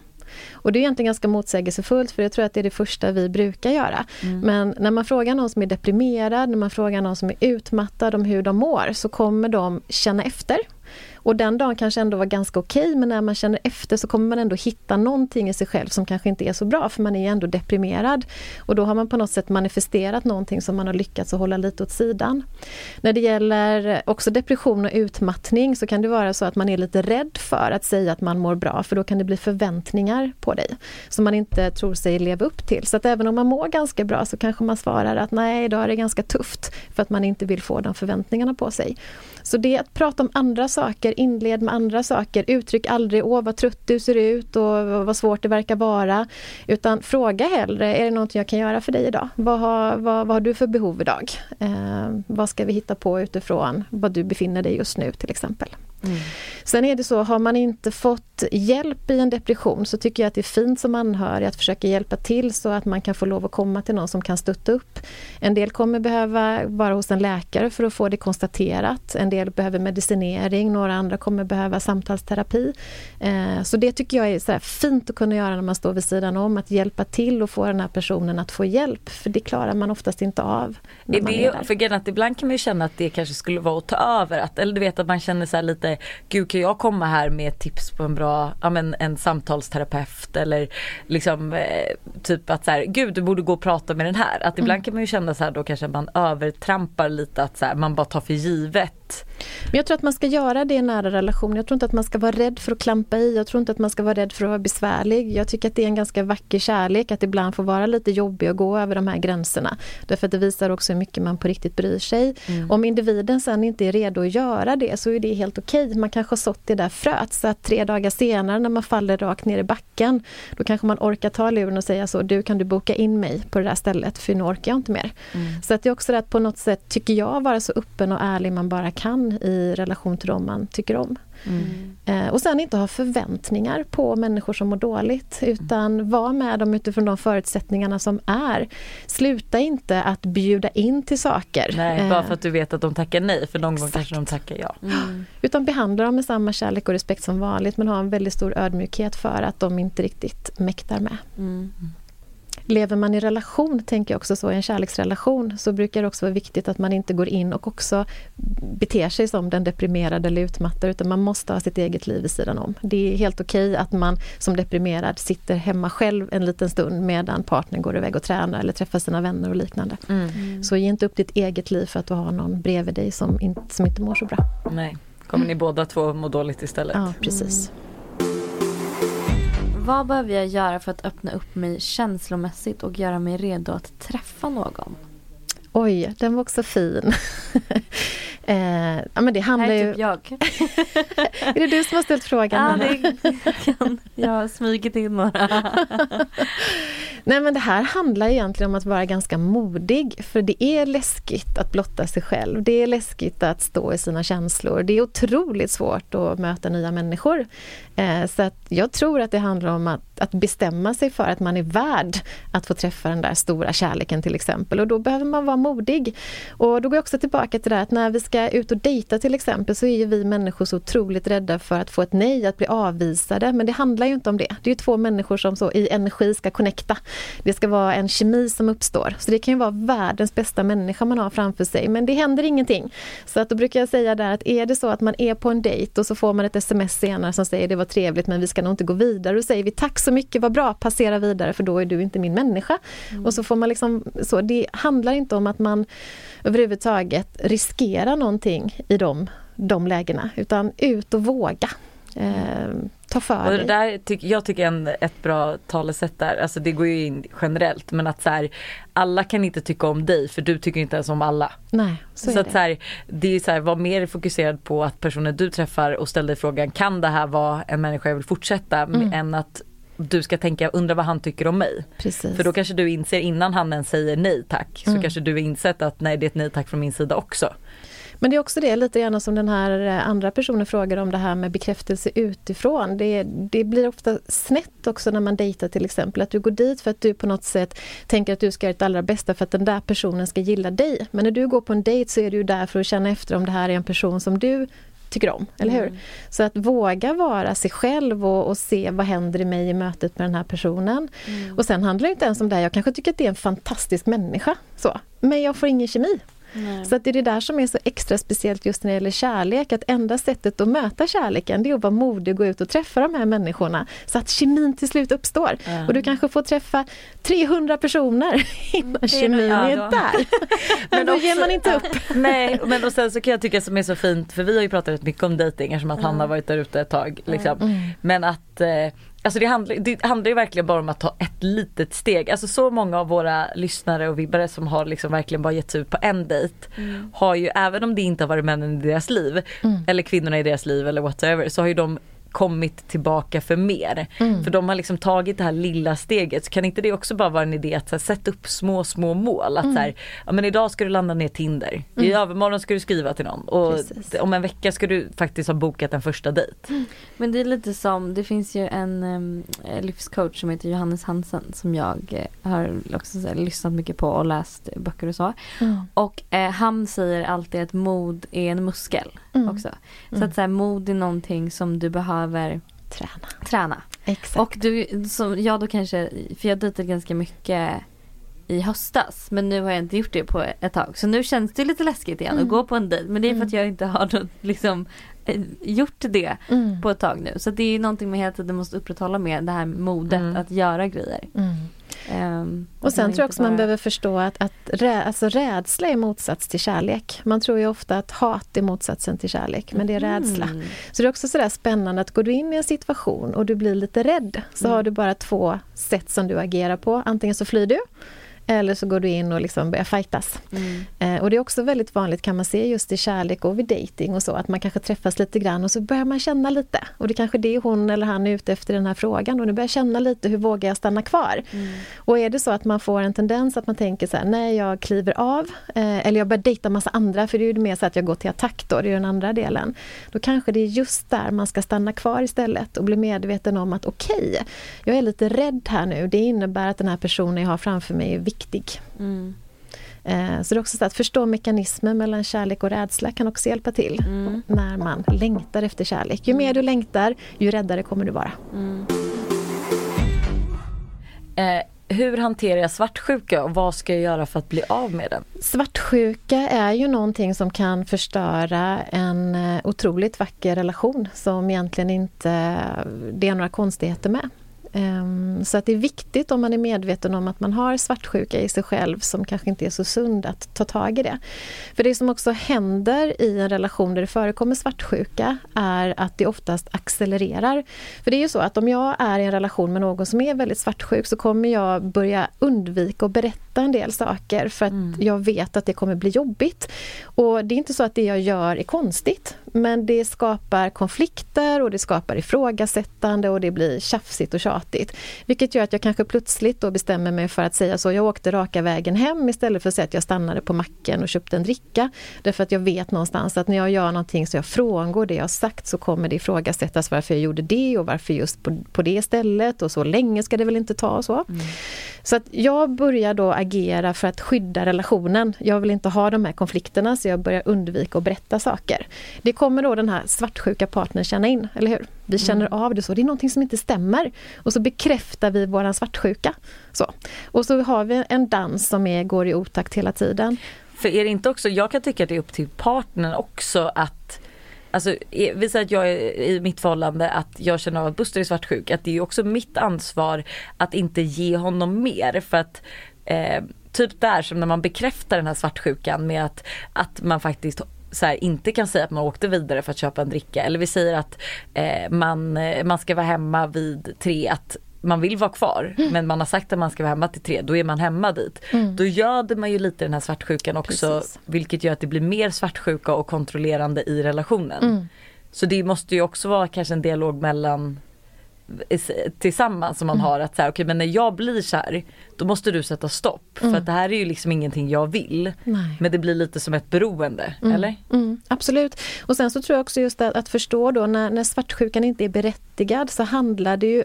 Och det är egentligen ganska motsägelsefullt för jag tror att det är det första vi brukar göra. Mm. Men när man frågar någon som är deprimerad, när man frågar någon som är utmattad om hur de mår så kommer de känna efter och den dagen kanske ändå var ganska okej okay, men när man känner efter så kommer man ändå hitta någonting i sig själv som kanske inte är så bra för man är ju ändå deprimerad. Och då har man på något sätt manifesterat någonting som man har lyckats att hålla lite åt sidan. När det gäller också depression och utmattning så kan det vara så att man är lite rädd för att säga att man mår bra för då kan det bli förväntningar på dig som man inte tror sig leva upp till. Så att även om man mår ganska bra så kanske man svarar att nej, idag är det ganska tufft för att man inte vill få de förväntningarna på sig. Så det är att prata om andra saker, inled med andra saker. Uttryck aldrig åh vad trött du ser ut och vad svårt det verkar vara. Utan fråga hellre, är det någonting jag kan göra för dig idag? Vad har, vad, vad har du för behov idag? Eh, vad ska vi hitta på utifrån vad du befinner dig just nu till exempel. Mm. Sen är det så, har man inte fått hjälp i en depression så tycker jag att det är fint som anhörig att försöka hjälpa till så att man kan få lov att komma till någon som kan stötta upp. En del kommer behöva vara hos en läkare för att få det konstaterat. En del behöver medicinering, några andra kommer behöva samtalsterapi. Eh, så det tycker jag är fint att kunna göra när man står vid sidan om, att hjälpa till och få den här personen att få hjälp. För det klarar man oftast inte av. Är det, är för att ibland kan man ju känna att det kanske skulle vara att ta över, att, eller du vet att man känner så lite gud kan jag komma här med tips på en bra, ja men en samtalsterapeut eller liksom eh, typ att så här, gud du borde gå och prata med den här. Att ibland mm. kan man ju känna så här då kanske man övertrampar lite att så här, man bara tar för givet men jag tror att man ska göra det i nära relation. Jag tror inte att man ska vara rädd för att klampa i. Jag tror inte att man ska vara rädd för att vara besvärlig. Jag tycker att det är en ganska vacker kärlek att ibland få vara lite jobbig och gå över de här gränserna. Därför att det visar också hur mycket man på riktigt bryr sig. Mm. Om individen sen inte är redo att göra det så är det helt okej. Okay. Man kanske har sått det där fröet så att tre dagar senare när man faller rakt ner i backen då kanske man orkar ta luren och säga så, du kan du boka in mig på det där stället för nu orkar jag inte mer. Mm. Så att det är också det att på något sätt, tycker jag, vara så öppen och ärlig man bara kan i relation till dem man tycker om. Mm. Eh, och sen inte ha förväntningar på människor som mår dåligt utan var med dem utifrån de förutsättningarna som är. Sluta inte att bjuda in till saker. Nej, bara för att du vet att de tackar nej för någon gång kanske de tackar ja. Mm. Utan behandla dem med samma kärlek och respekt som vanligt men ha en väldigt stor ödmjukhet för att de inte riktigt mäktar med. Mm. Lever man i relation, tänker jag också så, i en kärleksrelation, så brukar det också vara viktigt att man inte går in och också beter sig som den deprimerade eller utmattade, utan man måste ha sitt eget liv vid sidan om. Det är helt okej att man som deprimerad sitter hemma själv en liten stund medan partnern går iväg och tränar eller träffar sina vänner och liknande. Mm. Så ge inte upp ditt eget liv för att du har någon bredvid dig som, in, som inte mår så bra. Nej, kommer ni båda två må dåligt istället? Ja, precis. Mm. Vad behöver jag göra för att öppna upp mig känslomässigt och göra mig redo att träffa någon? Oj, den var också fin. [LAUGHS] eh, ja, men det handlar Här är typ ju... jag. [LAUGHS] är det du som har ställt frågan? Ja, det kan. Jag har smugit in några. [LAUGHS] Nej men det här handlar egentligen om att vara ganska modig för det är läskigt att blotta sig själv. Det är läskigt att stå i sina känslor. Det är otroligt svårt att möta nya människor. Eh, så att jag tror att det handlar om att, att bestämma sig för att man är värd att få träffa den där stora kärleken till exempel och då behöver man vara modig. Och då går jag också tillbaka till det här att när vi ska ut och dejta till exempel så är ju vi människor så otroligt rädda för att få ett nej, att bli avvisade. Men det handlar ju inte om det. Det är ju två människor som så i energi ska connecta. Det ska vara en kemi som uppstår. Så det kan ju vara världens bästa människa man har framför sig men det händer ingenting. Så att då brukar jag säga där att är det så att man är på en dejt och så får man ett sms senare som säger det var trevligt men vi ska nog inte gå vidare. Då säger vi tack så mycket, vad bra, passera vidare för då är du inte min människa. Mm. Och så får man liksom, så det handlar inte om att man överhuvudtaget riskerar någonting i de, de lägena utan ut och våga. Eh, ta för och det där tyck, Jag tycker en, ett bra talesätt där, alltså det går ju in generellt men att så här, alla kan inte tycka om dig för du tycker inte ens om alla. Nej, så, så att det. Så här, det är så här, var mer fokuserad på att personen du träffar och ställ dig frågan kan det här vara en människa jag vill fortsätta mm. än att du ska tänka, undra vad han tycker om mig. Precis. För då kanske du inser innan han ens säger nej tack så mm. kanske du har insett att nej det är ett nej tack från min sida också. Men det är också det lite grann som den här eh, andra personen frågar om det här med bekräftelse utifrån. Det, det blir ofta snett också när man dejtar till exempel. Att du går dit för att du på något sätt tänker att du ska göra ditt allra bästa för att den där personen ska gilla dig. Men när du går på en dejt så är du där för att känna efter om det här är en person som du tycker om, eller hur? Mm. Så att våga vara sig själv och, och, se vad händer i mig i mötet med den här personen. Mm. Och sen handlar det inte ens om det, jag kanske tycker att det är en fantastisk människa, så. men jag får ingen kemi. Nej. Så att det är det där som är så extra speciellt just när det gäller kärlek, att enda sättet att möta kärleken det är att vara modig och gå ut och träffa de här människorna så att kemin till slut uppstår. Ja. Och du kanske får träffa 300 personer [LAUGHS] innan kemin ja, är där. [LAUGHS] Men då ger man inte upp. [LAUGHS] Nej men och sen så kan jag tycka som är så fint för vi har ju pratat rätt mycket om dejting eftersom att han har varit där ute ett tag. Liksom. Mm. Men att eh, Alltså det handlar, det handlar ju verkligen bara om att ta ett litet steg. Alltså så många av våra lyssnare och vibbare som har liksom verkligen bara gett sig ut på en dejt Mm. har ju även om det inte har varit männen i deras liv Mm. eller kvinnorna i deras liv eller whatever så har ju de kommit tillbaka för mer. Mm. För de har liksom tagit det här lilla steget. Så kan inte det också bara vara en idé att här, sätta upp små små mål. Att så här, ja men idag ska du landa ner Tinder. I övermorgon ska du skriva till någon. Och Precis. om en vecka ska du faktiskt ha bokat en första dejt. Men det är lite som, det finns ju en um, livscoach som heter Johannes Hansen som jag eh, har också så här, lyssnat mycket på och läst böcker och så. Mm. Och eh, han säger alltid att mod är en muskel Mm. också. Så Mm. att så här, mod är någonting som du behöver Träna. träna. Exakt. Och du, som jag då kanske, för jag dejtade ganska mycket i höstas men nu har jag inte gjort det på ett tag. Så nu känns det lite läskigt igen Mm. att gå på en dejt. Men det är för att Mm. jag inte har något, liksom, eh, gjort det Mm. på ett tag nu. Så det är någonting med hela tiden måste upprätthålla med det här modet Mm. att göra grejer. Mm. Ehm, Och sen man tror jag också man bara- behöver förstå att, att rä, alltså rädsla är motsats till kärlek. Man tror ju ofta att hat är motsatsen till kärlek, men det är rädsla. Mm. Så det är också sådär spännande att går du in i en situation och du blir lite rädd så Mm. har du bara två sätt som du agerar på. Antingen så flyr du eller så går du in och liksom börjar fightas. Mm. Eh, och det är också väldigt vanligt kan man se just i kärlek och vid dating och så att man kanske träffas lite grann och så börjar man känna lite. Och det är kanske det hon eller han är ute efter den här frågan och nu börjar känna lite hur vågar jag stanna kvar? Mm. Och är det så att man får en tendens att man tänker så här, nej jag kliver av eh, eller jag börjar dejta massa andra för det är ju mer så att jag går till attack då, det är den andra delen. Då kanske det är just där man ska stanna kvar istället och bli medveten om att okej, jag är lite rädd här nu. Det innebär att den här personen jag har framför mig viktig. Mm. Eh, så det är också så att förstå mekanismen mellan kärlek och rädsla kan också hjälpa till Mm. när man längtar efter kärlek. Ju mer du längtar, ju räddare kommer du vara. Mm. Eh, hur hanterar jag svartsjuka och vad ska jag göra för att bli av med den? Svartsjuka är ju någonting som kan förstöra en eh, otroligt vacker relation som egentligen inte det är några konstigheter med. Ehm, så att det är viktigt om man är medveten om att man har svartsjuka i sig själv som kanske inte är så sund att ta tag i det. För det som också händer i en relation där det förekommer svartsjuka är att det oftast accelererar. För det är ju så att om jag är i en relation med någon som är väldigt svartsjuk så kommer jag börja undvika att berätta en del saker för att Mm. jag vet att det kommer bli jobbigt. Och det är inte så att det jag gör är konstigt men det skapar konflikter och det skapar ifrågasättande och det blir tjafsigt och tjatigt. Vilket gör att jag kanske plötsligt då bestämmer mig för att säga så, jag åkte raka vägen hem istället för att säga att jag stannade på macken och köpte en dricka. Därför att jag vet någonstans att när jag gör någonting så jag frångår det jag sagt så kommer det ifrågasättas varför jag gjorde det och varför just på, på det stället och så länge ska det väl inte ta och så. Så att jag börjar då agera för att skydda relationen. Jag vill inte ha de här konflikterna så jag börjar undvika att berätta saker. Det kommer då den här svartsjuka partnern känna in, eller hur? Vi känner av det så, det är någonting som inte stämmer. Och så bekräftar vi våran svartsjuka. Så. Och så har vi en dans som är, går i otakt hela tiden. För är det inte också, jag kan tycka att det är upp till partnern också att Alltså vi säger att jag är i mitt förhållande att jag känner av att Buster är svartsjuk. Att det är också mitt ansvar att inte ge honom mer för att eh, typ där som när man bekräftar den här svartsjukan med att, att man faktiskt så här, inte kan säga att man åkte vidare för att köpa en dricka. Eller vi säger att eh, man, eh, man ska vara hemma vid tre. Att man vill vara kvar men man har sagt att man ska vara hemma till tre. Då är man hemma dit. Mm. Då göder man ju lite den här svartsjukan också. Precis. Vilket gör att det blir mer svartsjuka och kontrollerande i relationen. Mm. Så det måste ju också vara kanske en dialog mellan tillsammans som man har att säga okej men när jag blir kär då måste du sätta stopp för att det här är ju liksom ingenting jag vill Nej. men det blir lite som ett beroende Mm. eller? Mm, absolut. Och sen så tror jag också just att, att förstå då när, när svartsjukan inte är berättigad så handlar det ju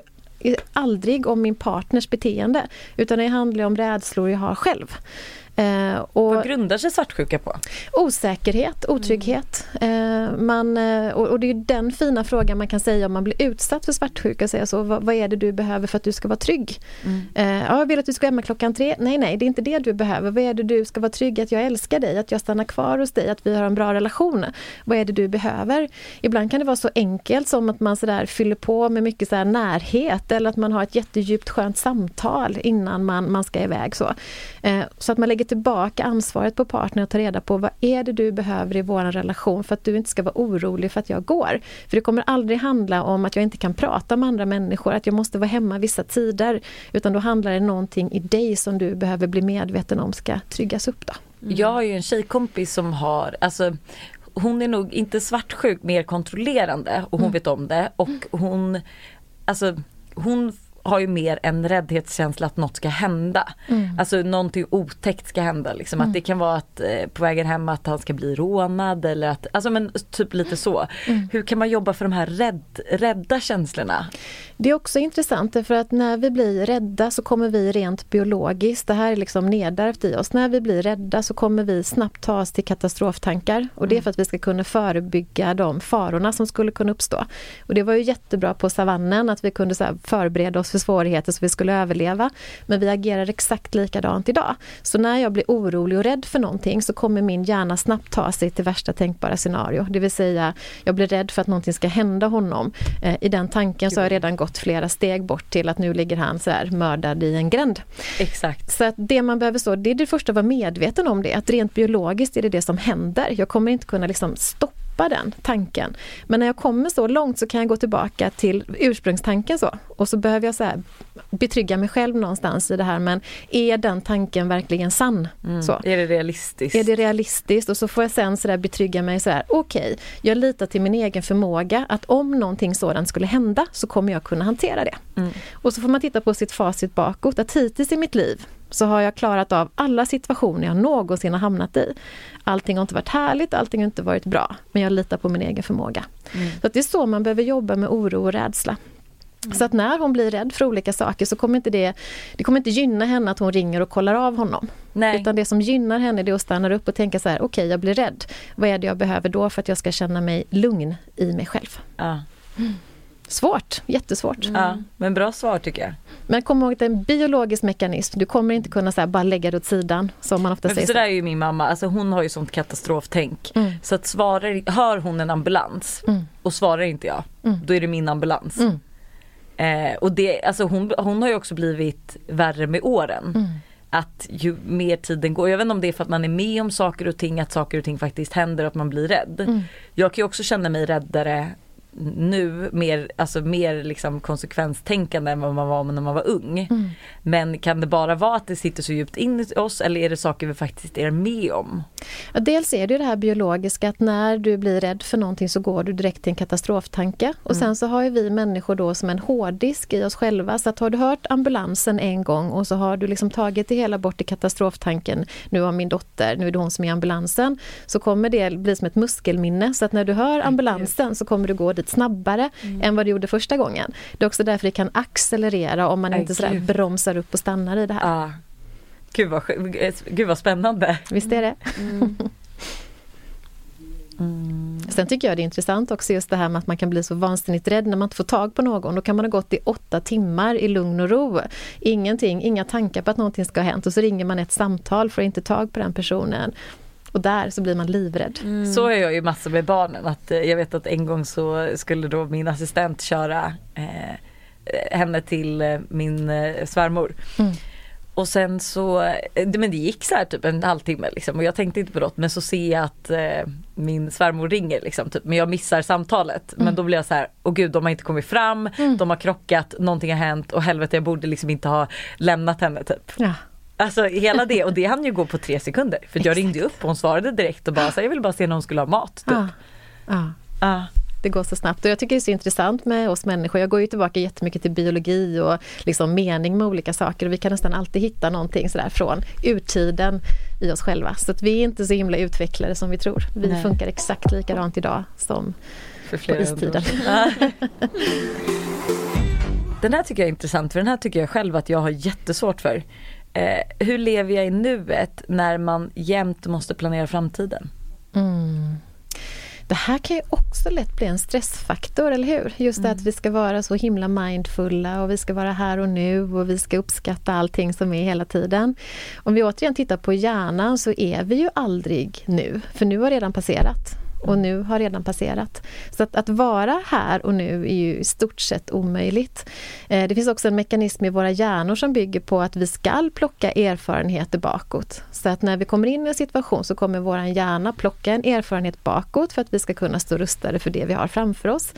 aldrig om min partners beteende utan det handlar om rädslor jag har själv. Eh, och Vad grundar sig svartsjuka på? Osäkerhet, otrygghet. Eh, man, eh, och, och det är den fina frågan man kan säga om man blir utsatt för svartsjuka. Säga så, vad, vad är det du behöver för att du ska vara trygg? Eh, ja, jag vill att du ska hemma klockan tre. Nej, nej, det är inte det du behöver. Vad är det du ska vara trygg att jag älskar dig, att jag stannar kvar hos dig, att vi har en bra relation. Vad är det du behöver? Ibland kan det vara så enkelt som att man sådär fyller på med mycket så närhet eller att man har ett jättedjupt skönt samtal innan man, man ska iväg. Så. Eh, så att man lägger tillbaka ansvaret på partnern och tar reda på vad är det du behöver i vår relation för att du inte ska vara orolig för att jag går. För det kommer aldrig handla om att jag inte kan prata med andra människor, att jag måste vara hemma vissa tider. Utan då handlar det någonting i dig som du behöver bli medveten om ska tryggas upp. Då. Jag har ju en tjejkompis som har, alltså hon är nog inte svartsjuk, mer kontrollerande och hon vet om det och hon, alltså hon har ju mer en räddhetskänsla att något ska hända. Mm. Alltså någonting otäckt ska hända. Liksom. Att det kan vara att eh, på vägen hem att han ska bli rånad eller att, alltså men typ lite så. Hur kan man jobba för de här rädd, rädda känslorna? Det är också intressant därför att när vi blir rädda så kommer vi rent biologiskt, det här är liksom nedärvt i oss, när vi blir rädda så kommer vi snabbt ta oss till katastroftankar och det är för att vi ska kunna förebygga de farorna som skulle kunna uppstå. Och det var ju jättebra på savannen att vi kunde så förbereda oss för svårigheter så vi skulle överleva. Men vi agerar exakt likadant idag. Så när jag blir orolig och rädd för någonting så kommer min hjärna snabbt ta sig till värsta tänkbara scenario. Det vill säga, jag blir rädd för att någonting ska hända honom. Eh, I den tanken så har jag redan gått flera steg bort till att nu ligger han så här mördad i en gränd. Exakt. Så att det man behöver så, det är det första att vara medveten om det, att rent biologiskt är det det som händer. Jag kommer inte kunna liksom stoppa den tanken. Men när jag kommer så långt så kan jag gå tillbaka till ursprungstanken så. Och så behöver jag så här betrygga mig själv någonstans i det här, men är den tanken verkligen sann? Mm. Så. Är det realistiskt? Är det realistiskt? Och så får jag sen så där betrygga mig så här, okej, okay, jag litar till min egen förmåga att om någonting sådant skulle hända så kommer jag kunna hantera det. Mm. Och så får man titta på sitt facit bakåt, att hittills i mitt liv så har jag klarat av alla situationer jag någonsin har hamnat i. Allting har inte varit härligt, allting har inte varit bra, men jag litar på min egen förmåga. Mm. Så det är så man behöver jobba med oro och rädsla. Så att när hon blir rädd för olika saker så kommer inte det, det kommer inte gynna henne att hon ringer och kollar av honom. Nej. Utan det som gynnar henne är att stanna upp och tänka så här, okej okay, jag blir rädd. Vad är det jag behöver då för att jag ska känna mig lugn i mig själv? Ja. Svårt, jättesvårt. Mm. Ja, men bra svar tycker jag. Men kom ihåg att det är en biologisk mekanism. Du kommer inte kunna så bara lägga det åt sidan som man ofta men säger. Så där är ju min mamma, alltså hon har ju sånt katastroftänk. Mm. Så att svarar, hör hon en ambulans Mm. och svarar inte jag, Mm. då är det min ambulans. Mm. Eh, och det, alltså hon, hon har ju också blivit värre med åren. Mm. Att ju mer tiden går, jag vet inte om det är för att man är med om saker och ting, att saker och ting faktiskt händer och att man blir rädd. Mm. Jag kan ju också känna mig räddare nu, mer, alltså mer liksom konsekvenstänkande än vad man var när man var ung. Mm. Men kan det bara vara att det sitter så djupt in i oss eller är det saker vi faktiskt är med om? Ja, dels är det ju det här biologiska att när du blir rädd för någonting så går du direkt till en katastroftanke. Och Mm. sen så har ju vi människor då som en hårddisk i oss själva. Så att har du hört ambulansen en gång och så har du liksom tagit det hela bort till katastroftanken. Nu har min dotter, nu är det hon som är i ambulansen. Så kommer det bli som ett muskelminne. Så att när du hör ambulansen så kommer du gå dit snabbare än vad du gjorde första gången. Det är också därför det kan accelerera om man Aj, inte sådär gud. bromsar upp och stannar i det här. Ah. Gud, vad, sk- gud vad spännande. Visst är det? Mm. Sen tycker jag det är intressant också just det här med att man kan bli så vansinnigt rädd när man inte får tag på någon. Då kan man ha gått i åtta timmar i lugn och ro. Ingenting, inga tankar på att någonting ska ha hänt och så ringer man ett samtal för att inte tag på den personen. Och där så blir man livrädd. Så är jag ju massor med barnen. Att, eh, jag vet att en gång så skulle då min assistent köra eh, henne till eh, min eh, svärmor. Mm. Och sen så, eh, det- men det gick så här typ en halvtimme liksom och jag tänkte inte på något men så ser jag att eh, min svärmor ringer liksom typ, men jag missar samtalet. Men då blir jag så här, åh gud de har inte kommit fram, Mm. de har krockat, någonting har hänt och helvete jag borde liksom inte ha lämnat henne typ. Ja. Alltså hela det och det hann ju gå på tre sekunder för jag ringde upp och hon svarade direkt och bara så jag ville bara se när hon skulle ha mat. Typ. Ja. Ja. Ah. Det går så snabbt och jag tycker det är så intressant med oss människor. Jag går ju tillbaka jättemycket till biologi och liksom mening med olika saker och vi kan nästan alltid hitta någonting sådär från urtiden i oss själva. Så att vi är inte så himla utvecklade som vi tror. Vi Nej. funkar exakt likadant idag som För på flera istiden. år. Ja. Den här tycker jag är intressant för den här tycker jag själv att jag har jättesvårt för. Eh, hur lever jag i nuet när man jämt måste planera framtiden? Mm. Det här kan ju också lätt bli en stressfaktor, eller hur? Just mm. att vi ska vara så himla mindfulla och vi ska vara här och nu och vi ska uppskatta allting som är hela tiden. Om vi återigen tittar på hjärnan så är vi ju aldrig nu, för nu har redan passerat och nu har redan passerat. Så att, att vara här och nu är ju i stort sett omöjligt. Eh, det finns också en mekanism i våra hjärnor som bygger på att vi ska plocka erfarenheter bakåt. Så att när vi kommer in i en situation så kommer vår hjärna plocka en erfarenhet bakåt för att vi ska kunna stå rustade för det vi har framför oss.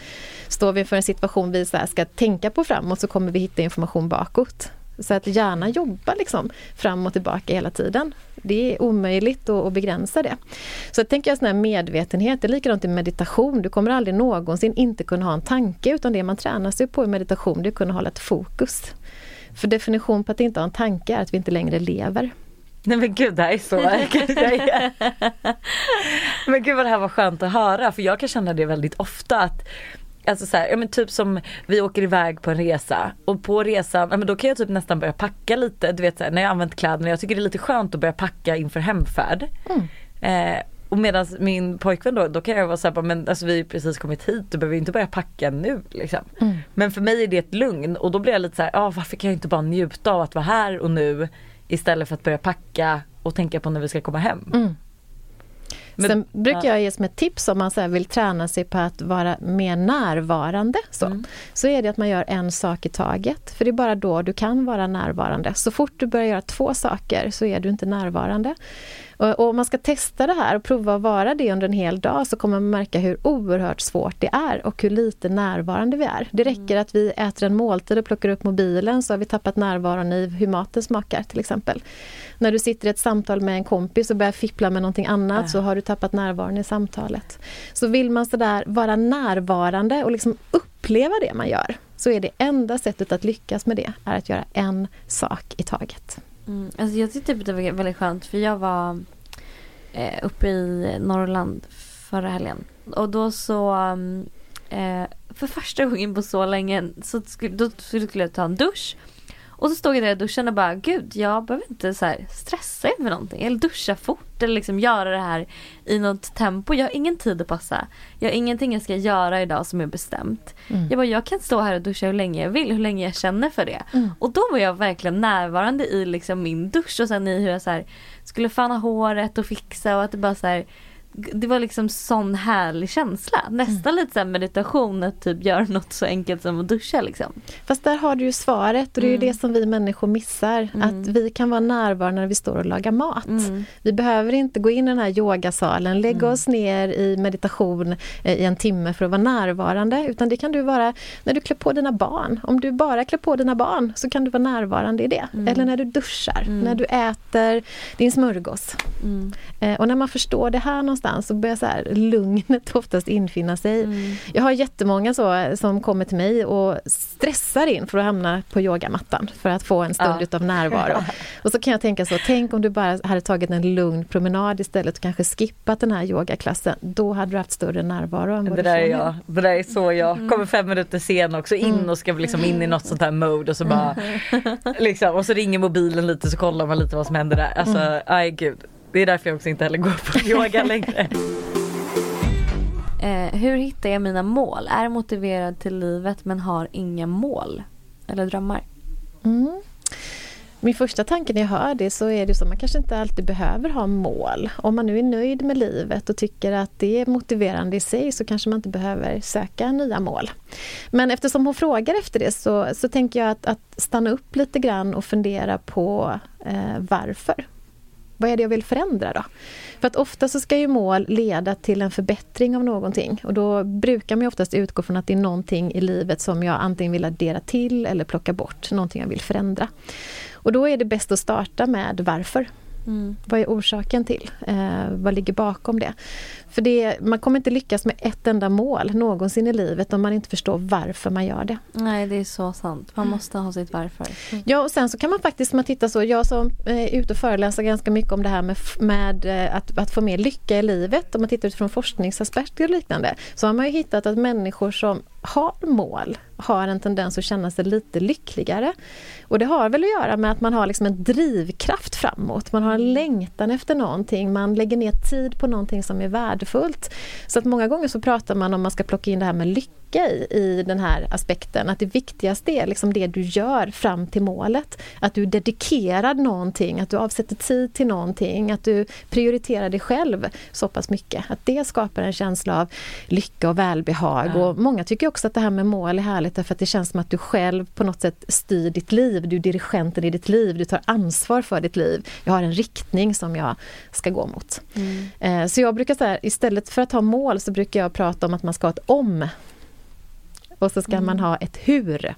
Står vi inför en situation vi ska tänka på framåt så kommer vi hitta information bakåt. Så att hjärnan jobbar liksom fram och tillbaka hela tiden. Det är omöjligt att, begränsa det. Så jag tänker jag sån här medvetenhet, det är likadant i meditation. Du kommer aldrig någonsin inte kunna ha en tanke utan det man tränar sig på i meditation det är att kunna hålla ett fokus. För definition på att inte ha en tanke är att vi inte längre lever. Nej men gud det här är så [LAUGHS] Men gud vad det här var skönt att höra för jag kan känna det väldigt ofta att Alltså så här, ja men typ som vi åker iväg på en resa och på resan, ja men då kan jag typ nästan börja packa lite, du vet så här, när jag använt kläderna, jag tycker det är lite skönt att börja packa inför hemfärd. Mm. Eh, och medan min pojkvän då, då kan jag vara såhär, men alltså vi har precis kommit hit, du behöver inte börja packa nu liksom. Mm. Men för mig är det ett lugn och då blir jag lite såhär, ah, varför kan jag inte bara njuta av att vara här och nu istället för att börja packa och tänka på när vi ska komma hem. Mm. Men, Sen brukar jag ge som ett tips om man så vill träna sig på att vara mer närvarande. Så, mm. så är det att man gör en sak i taget. För det är bara då du kan vara närvarande. Så fort du börjar göra två saker så är du inte närvarande. Och, om man ska testa det här och prova att vara det under en hel dag så kommer man märka hur oerhört svårt det är och hur lite närvarande vi är. Det räcker mm. att vi äter en måltid och plockar upp mobilen så har vi tappat närvaron i hur maten smakar till exempel. När du sitter i ett samtal med en kompis och börjar fippla med någonting annat äh. så har du tappat närvaron i samtalet. Så vill man sådär vara närvarande och liksom uppleva det man gör så är det enda sättet att lyckas med det är att göra en sak i taget. Mm, alltså jag tyckte typ det var väldigt skönt för jag var eh, uppe i Norrland förra helgen. Och då så mm, eh, för första gången på så länge så skulle, då skulle jag ta en dusch. Och så stod jag där i duschen och bara gud jag behöver inte så stressa inför någonting eller duscha fort eller liksom göra det här i något tempo. Jag har ingen tid att passa. Jag har ingenting jag ska göra idag som är bestämt. Mm. Jag bara jag kan stå här och duscha hur länge jag vill, hur länge jag känner för det. Mm. Och då var jag verkligen närvarande i liksom min dusch och sen i hur jag så skulle fana håret och fixa och att det bara så här, det var liksom sån härlig känsla. Nästan mm. lite så meditation att typ göra något så enkelt som att duscha liksom. Fast där har du ju svaret och det är mm. det som vi människor missar. Mm. Att vi kan vara närvarande när vi står och lagar mat. Mm. Vi behöver inte gå in i den här yogasalen, lägga mm. oss ner i meditation eh, i en timme för att vara närvarande. Utan det kan du vara när du klär på dina barn. Om du bara klär på dina barn så kan du vara närvarande i det. Mm. Eller när du duschar, när du äter din smörgås. Eh, och när man förstår det här någonstans någonstans så börjar så här, lugnet oftast infinna sig. Mm. Jag har jättemånga så som kommer till mig och stressar in för att hamna på yogamattan för att få en stund ja. utav närvaro. och så kan jag tänka så, tänk om du bara hade tagit en lugn promenad istället och kanske skippat den här yogaklassen. Då hade du haft större närvaro än vad det där är jag. Det där är så jag. Mm. Kommer fem minuter sen också in mm. och ska liksom in i något sånt här mode och så bara liksom, och så ringer mobilen lite så kollar man lite vad som händer där. Alltså, mm. aj gud. Det är därför jag också inte heller går på [LAUGHS] yoga längre. Eh, hur hittar jag mina mål? Är motiverad till livet men har inga mål eller drömmar? Mm. Min första tanke när jag hör det så är det så att man kanske inte alltid behöver ha mål. Om man nu är nöjd med livet och tycker att det är motiverande i sig så kanske man inte behöver söka nya mål. Men eftersom hon frågar efter det så, så tänker jag att, att stanna upp lite grann och fundera på eh, varför. Vad är det jag vill förändra då? För att ofta så ska ju mål leda till en förbättring av någonting och då brukar man oftast utgå från att det är någonting i livet som jag antingen vill addera till eller plocka bort, någonting jag vill förändra. Och då är det bäst att starta med varför. Mm. Vad är orsaken till? Eh, vad ligger bakom det? För det, man kommer inte lyckas med ett enda mål någonsin i livet om man inte förstår varför man gör det. Nej, det är så sant. Man måste ha sitt varför. Mm. Ja, och sen så kan man faktiskt, man tittar så, jag som eh, är ute och föreläser ganska mycket om det här med, med eh, att, att få mer lycka i livet, om man tittar utifrån forskningsaspekter och liknande, så har man ju hittat att människor som har mål har en tendens att känna sig lite lyckligare. Och det har väl att göra med att man har liksom en drivkraft framåt. Man har en längtan efter någonting, man lägger ner tid på någonting som är värdefullt. Så att många gånger så pratar man om man ska plocka in det här med lycka i, i den här aspekten. Att det viktigaste är liksom det du gör fram till målet. Att du dedikerar någonting, att du avsätter tid till någonting, att du prioriterar dig själv så pass mycket. Att det skapar en känsla av lycka och välbehag. Ja. Och många tycker också att det här med mål är härligt därför att det känns som att du själv på något sätt styr ditt liv. Du är dirigenten i ditt liv, du tar ansvar för ditt liv. Jag har en riktning som jag ska gå mot. Mm. Eh, så jag brukar säga istället för att ha mål så brukar jag prata om att man ska ha ett om. Och så ska mm. man ha ett hur.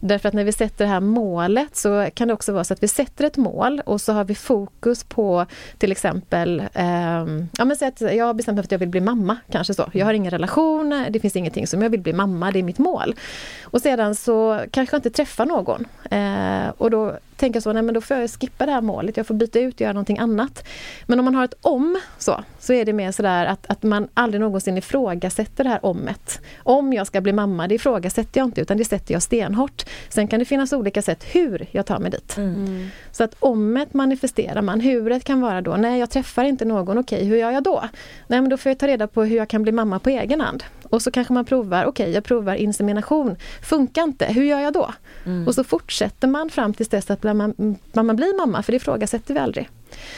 Därför att när vi sätter det här målet så kan det också vara så att vi sätter ett mål och så har vi fokus på till exempel, eh, ja men säg att jag har bestämt mig för att jag vill bli mamma, kanske så. Jag har ingen relation, det finns ingenting som jag vill bli mamma, det är mitt mål. Och sedan så kanske jag inte träffar någon. Eh, och då tänker jag så, nej men då får jag skippa det här målet, jag får byta ut och göra någonting annat. Men om man har ett om så, så är det mer sådär att, att man aldrig någonsin ifrågasätter det här omet. Om jag ska bli mamma, det ifrågasätter jag inte utan det sätter jag stenhårt. Sen kan det finnas olika sätt hur jag tar mig dit. Mm. Så att omet manifesterar man, huret kan vara då, nej jag träffar inte någon, okej hur gör jag då? Nej men då får jag ta reda på hur jag kan bli mamma på egen hand. Och så kanske man provar, okej okay, jag provar insemination, funkar inte, hur gör jag då? Mm. Och så fortsätter man fram tills dess att man, man blir mamma, för det ifrågasätter vi aldrig.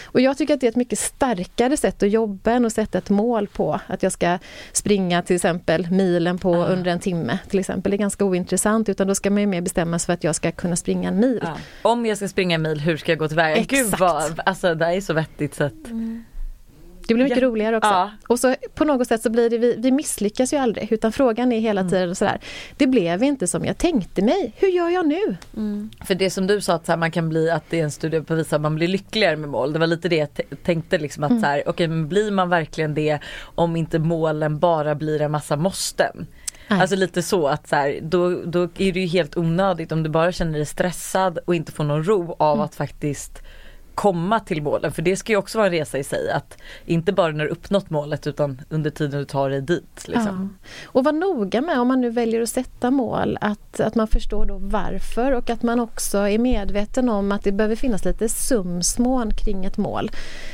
Och jag tycker att det är ett mycket starkare sätt att jobba än att sätta ett mål på att jag ska springa till exempel milen på uh. under en timme till exempel. Det är ganska ointressant utan då ska man ju mer bestämma sig för att jag ska kunna springa en mil. Uh. Om jag ska springa en mil, hur ska jag gå tillväga? Exakt. Gud vad, alltså det är så vettigt sätt. Mm. Det blir mycket ja. roligare också. Ja. Och så på något sätt så blir det, vi, vi misslyckas ju aldrig utan frågan är hela mm. tiden sådär, det blev inte som jag tänkte mig, hur gör jag nu? Mm. För det som du sa att så här, man kan bli, att det är en studie på att man blir lyckligare med mål, det var lite det jag tänkte liksom att mm. så här, okay, men blir man verkligen det om inte målen bara blir en massa måsten? Nej. Alltså lite så att så här, då, då är det ju helt onödigt om du bara känner dig stressad och inte får någon ro av mm. att faktiskt komma till målen. För det ska ju också vara en resa i sig. Att inte bara när du uppnått målet utan under tiden du tar dig dit. Liksom. Ja. Och var noga med om man nu väljer att sätta mål att, att man förstår då varför och att man också är medveten om att det behöver finnas lite sumsmån kring ett mål.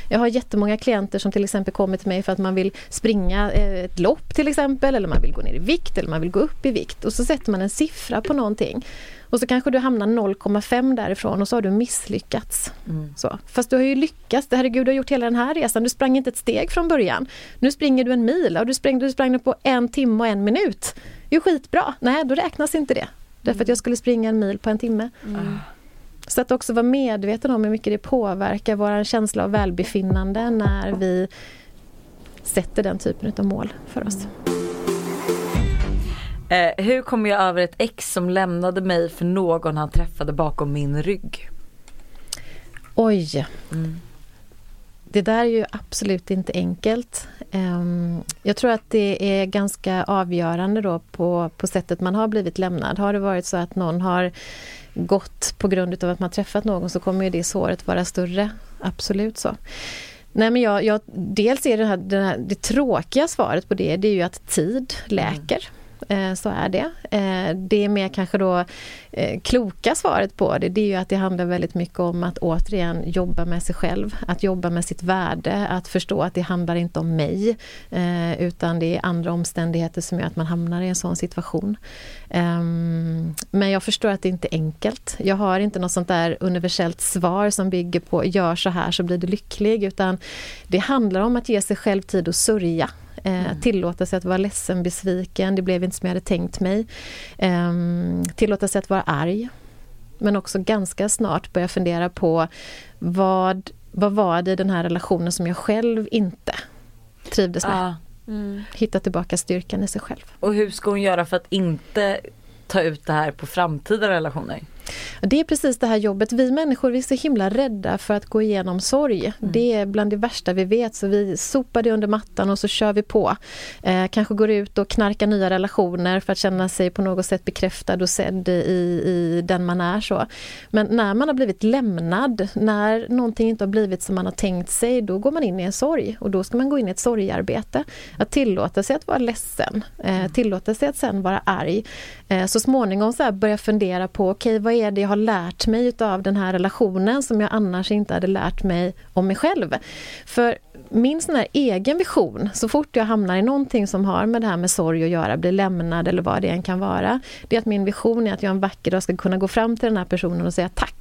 Jag har jättemånga klienter som till exempel kommer till mig för att man vill springa eh, ett lopp till exempel eller man vill gå ner i vikt eller man vill gå upp i vikt och så sätter man en siffra på någonting. Och så kanske du hamnar 0,5 därifrån och så har du misslyckats. Mm. Så. Fast du har ju lyckats, herregud du har gjort hela den här resan, du sprang inte ett steg från början. Nu springer du en mil och du sprang, du sprang på en timme och en minut. Det är ju skitbra, nej då räknas inte det. Därför att jag skulle springa en mil på en timme. Mm. Så att också vara medveten om hur mycket det påverkar vår känsla av välbefinnande när vi sätter den typen av mål för oss. Mm. Eh, hur kom jag över ett ex som lämnade mig för någon han träffade bakom min rygg? Oj. Mm. Det där är ju absolut inte enkelt. Um, jag tror att det är ganska avgörande då på, på sättet man har blivit lämnad. Har det varit så att någon har gått på grund av att man träffat någon så kommer ju det såret vara större. Absolut så. Nej men jag, jag dels är det, här, det, här, det tråkiga svaret på det, det är ju att tid läker. Eh, så är det. Eh, det är mer kanske då eh, kloka svaret på det, det är ju att det handlar väldigt mycket om att återigen jobba med sig själv, att jobba med sitt värde, att förstå att det handlar inte om mig, utan det är andra omständigheter som gör att man hamnar i en sån situation. Ehm, men jag förstår att det inte är enkelt. Jag har inte något sånt där universellt svar som bygger på gör så här så blir du lycklig, utan det handlar om att ge sig själv tid att sörja Eh, mm. Tillåta sig att vara ledsen, besviken, det blev inte som jag hade tänkt mig. Eh, tillåta sig att vara arg. Men också ganska snart börja fundera på vad, vad var det i den här relationen som jag själv inte trivdes med. Ah. Mm. Hitta tillbaka styrkan i sig själv. Och hur ska hon göra för att inte ta ut det här på framtida relationer? Det är precis det här jobbet. Vi människor vi är så himla rädda för att gå igenom sorg. Mm. Det är bland det värsta vi vet så vi sopar det under mattan och så kör vi på. Eh, kanske går ut och knarkar nya relationer för att känna sig på något sätt bekräftad och sedd i, i den man är. så. Men när man har blivit lämnad, när någonting inte har blivit som man har tänkt sig, då går man in i en sorg och då ska man gå in i ett sorgarbete. Att tillåta sig att vara ledsen, eh, tillåta sig att sen vara arg. Eh, så småningom så börja fundera på, okej okay, vad är det jag har lärt mig utav den här relationen som jag annars inte hade lärt mig om mig själv? För min sån här egen vision, så fort jag hamnar i någonting som har med det här med sorg att göra, blir lämnad eller vad det än kan vara, det är att min vision är att jag en vacker dag ska kunna gå fram till den här personen och säga tack.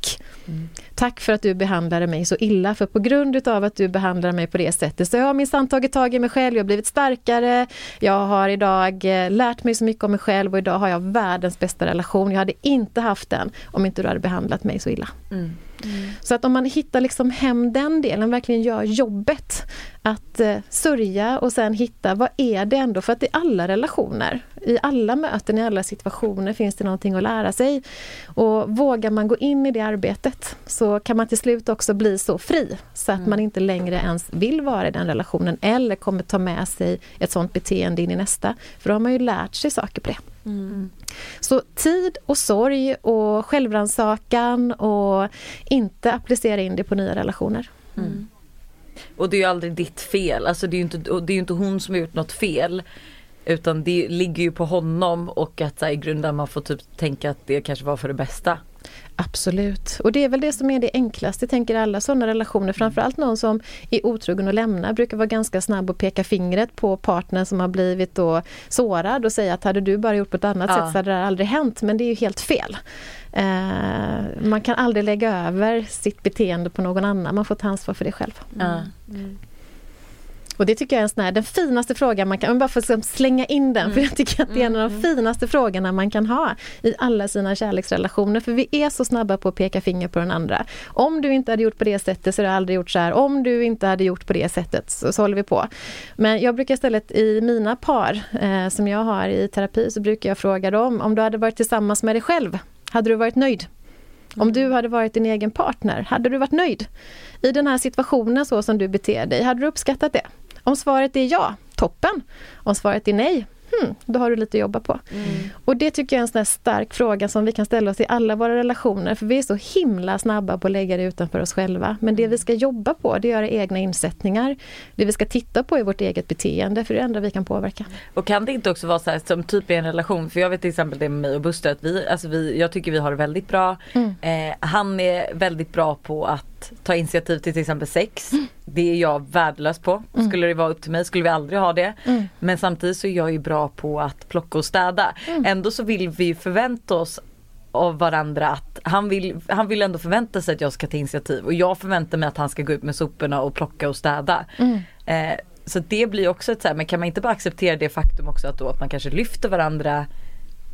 Mm. Tack för att du behandlade mig så illa, för på grund utav att du behandlade mig på det sättet så jag har minsann tagit tag i mig själv, jag har blivit starkare, jag har idag eh, lärt mig så mycket om mig själv och idag har jag världens bästa relation. Jag hade inte haft den om inte du hade behandlat mig så illa. Mm. Mm. Så att om man hittar liksom hem den delen, verkligen gör jobbet att eh, sörja och sen hitta vad är det ändå, för att i alla relationer, i alla möten, i alla situationer finns det någonting att lära sig. Och vågar man gå in i det arbetet så kan man till slut också bli så fri så att mm. man inte längre ens vill vara i den relationen eller kommer ta med sig ett sånt beteende in i nästa. För då har man ju lärt sig saker på det. Mm. Så tid och sorg och självrannsakan och inte applicera in det på nya relationer. Mm. Och det är ju aldrig ditt fel, alltså det är ju inte, det är inte hon som har gjort något fel. Utan det ligger ju på honom och att här, i grunden man får typ tänka att det kanske var för det bästa. Absolut. Och det är väl det som är det enklaste, tänker alla sådana relationer. Framförallt någon som är otrogen och lämnar brukar vara ganska snabb att peka fingret på partnern som har blivit då sårad och säga att hade du bara gjort på ett annat ja. sätt så hade det aldrig hänt. Men det är ju helt fel. Eh, man kan aldrig lägga över sitt beteende på någon annan, man får ta ansvar för det själv. Mm. Mm. Och det tycker jag är en sån här, den finaste frågan man kan, om bara får liksom slänga in den, mm. för jag tycker att det är en av de mm. finaste frågorna man kan ha i alla sina kärleksrelationer. För vi är så snabba på att peka finger på den andra. Om du inte hade gjort på det sättet så hade du aldrig gjort så här. Om du inte hade gjort på det sättet så, så håller vi på. Men jag brukar istället i mina par eh, som jag har i terapi så brukar jag fråga dem om du hade varit tillsammans med dig själv, hade du varit nöjd? Om du hade varit din egen partner, hade du varit nöjd? I den här situationen så som du beter dig, hade du uppskattat det? Om svaret är ja, toppen. Om svaret är nej, hmm, då har du lite att jobba på. Mm. Och det tycker jag är en sån stark fråga som vi kan ställa oss i alla våra relationer, för vi är så himla snabba på att lägga det utanför oss själva. Men det vi ska jobba på, det är att göra egna insättningar. Det vi ska titta på är vårt eget beteende, för det är det enda vi kan påverka. Och kan det inte också vara så här, som typ i en relation, för jag vet till exempel det med mig och Buster, att vi, alltså vi, jag tycker vi har det väldigt bra. Mm. Eh, han är väldigt bra på att ta initiativ till till exempel sex. Mm. Det är jag värdelös på. Mm. Skulle det vara upp till mig skulle vi aldrig ha det. Mm. Men samtidigt så är jag ju bra på att plocka och städa. Mm. Ändå så vill vi förvänta oss av varandra att han vill, han vill ändå förvänta sig att jag ska ta initiativ och jag förväntar mig att han ska gå ut med soporna och plocka och städa. Mm. Eh, så det blir också ett så här, men kan man inte bara acceptera det faktum också att då att man kanske lyfter varandra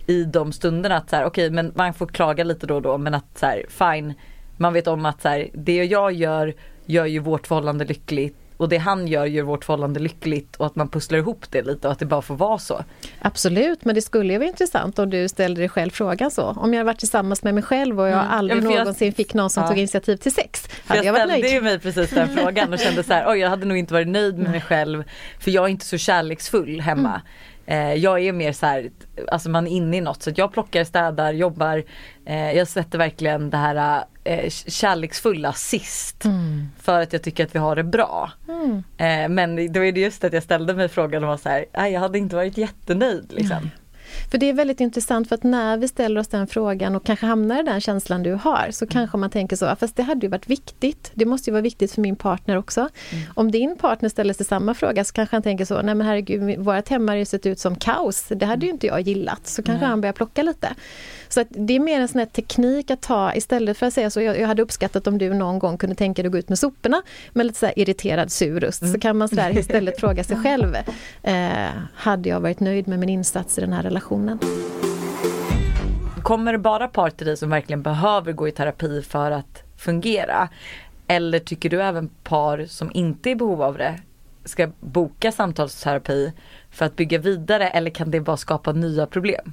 i de stunderna att så här, okej okay, men man får klaga lite då och då men att så här, fine man vet om att så här, det jag gör gör ju vårt förhållande lyckligt och det han gör gör vårt förhållande lyckligt och att man pusslar ihop det lite och att det bara får vara så. Absolut, men det skulle ju vara intressant om du ställde dig själv frågan så. Om jag varit tillsammans med mig själv och jag mm. aldrig ja, någonsin jag, fick någon som ja. tog initiativ till sex. Hade jag, jag varit nöjd? Jag ställde ju mig precis den frågan och kände så här, oj jag hade nog inte varit nöjd med mig själv för jag är inte så kärleksfull hemma. Mm. Eh, jag är mer så här, alltså man är inne i något så jag plockar, städar, jobbar. Eh, jag sätter verkligen det här eh, kärleksfulla sist. Mm. För att jag tycker att vi har det bra. Mm. Eh, men då är det just att jag ställde mig frågan och var så här, jag hade inte varit jättenöjd. Liksom. Nej. För det är väldigt intressant för att när vi ställer oss den frågan och kanske hamnar i den känslan du har så mm. kanske man tänker så, fast det hade ju varit viktigt. Det måste ju vara viktigt för min partner också. Mm. Om din partner ställer sig samma fråga så kanske han tänker så, nej men herregud, vårt hem har ju sett ut som kaos. Det hade ju inte jag gillat. Så kanske mm. han börjar plocka lite. Så det är mer en sån här teknik att ta istället för att säga så, jag, jag hade uppskattat om du någon gång kunde tänka dig att gå ut med soporna med lite så irriterad sur röst. Mm. Så kan man så där istället fråga sig [LAUGHS] själv, eh, hade jag varit nöjd med min insats i den här relationen? Kommer det bara par till dig som verkligen behöver gå i terapi för att fungera? Eller tycker du även par som inte är i behov av det ska boka samtalsterapi för att bygga vidare eller kan det bara skapa nya problem?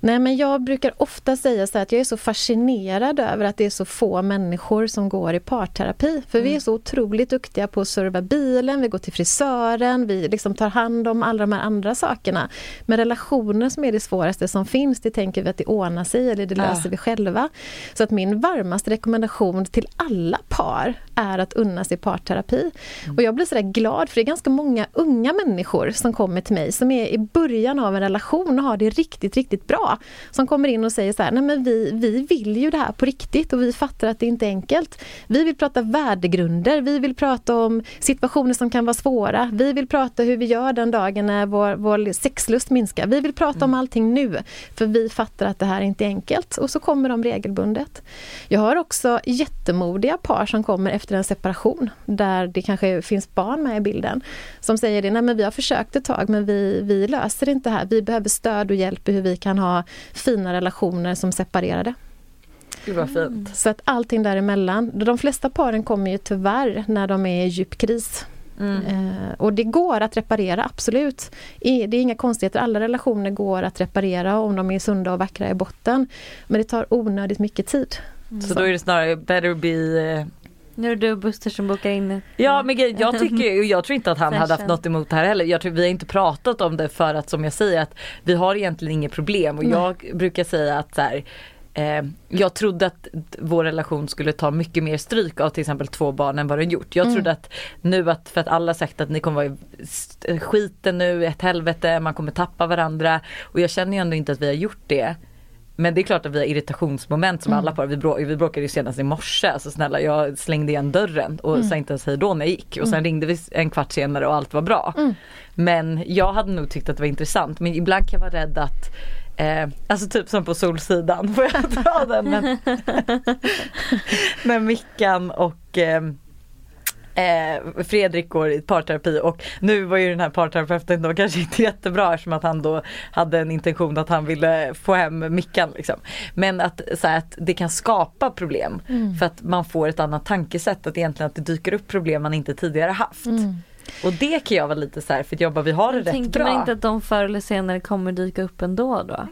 Nej men jag brukar ofta säga så att jag är så fascinerad över att det är så få människor som går i parterapi. För mm. vi är så otroligt duktiga på att serva bilen, vi går till frisören, vi liksom tar hand om alla de här andra sakerna. Men relationer som är det svåraste som finns, det tänker vi att det ordnar sig eller det löser ja. vi själva. Så att min varmaste rekommendation till alla par är att unna sig parterapi. Mm. Och jag blir sådär glad för det är ganska många unga människor som kommer till mig som är i början av en relation och har det riktigt, riktigt bra. Som kommer in och säger så här, nej men vi, vi vill ju det här på riktigt och vi fattar att det inte är enkelt. Vi vill prata värdegrunder, vi vill prata om situationer som kan vara svåra. Vi vill prata hur vi gör den dagen när vår, vår sexlust minskar. Vi vill prata mm. om allting nu, för vi fattar att det här inte är enkelt. Och så kommer de regelbundet. Jag har också jättemodiga par som kommer efter en separation, där det kanske finns barn med i bilden, som säger det, nej men vi har försökt ett tag men vi, vi löser inte det här. Vi behöver stöd och hjälp i hur vi kan ha fina relationer som separerade. Gud vad fint. Så att allting däremellan. De flesta paren kommer ju tyvärr när de är i djup kris. Mm. Eh, och det går att reparera, absolut. Det är inga konstigheter, alla relationer går att reparera om de är sunda och vackra i botten. Men det tar onödigt mycket tid. Mm. Så, så då är det snarare better be eh, nu är det du och Buster som bokar in Ja men jag tycker, jag tror inte att han hade haft något emot det här heller. Jag tror, vi har inte pratat om det för att som jag säger att vi har egentligen inget problem och jag brukar säga att så här, eh, jag trodde att vår relation skulle ta mycket mer stryk av till exempel två barn än vad den gjort. Jag mm. trodde att nu att, för att alla sagt att ni kommer vara i skiten nu, ett helvete, man kommer tappa varandra och jag känner ju ändå inte att vi har gjort det. Men det är klart att vi har irritationsmoment som mm. alla par. Vi, brå, vi bråkade ju senast i morse. Alltså snälla jag slängde igen dörren och mm. sa inte ens hej då när jag gick. Och sen mm. ringde vi en kvart senare och allt var bra. Mm. Men jag hade nog tyckt att det var intressant. Men ibland kan jag vara rädd att Eh, alltså typ som på Solsidan, [LAUGHS] får jag dra den? Men, [LAUGHS] [LAUGHS] med Mickan och eh, eh, Fredrik går i parterapi och nu var ju den här parterapeuten då kanske inte jättebra eftersom att han då hade en intention att han ville få hem Mickan liksom. Men att, så här, att det kan skapa problem mm. för att man får ett annat tankesätt att egentligen att det dyker upp problem man inte tidigare haft. Mm. Och det kan jag vara lite så här, för att jobba, vi har det rätt tänker bra. Tänker man inte att de förr eller senare kommer dyka upp ändå då?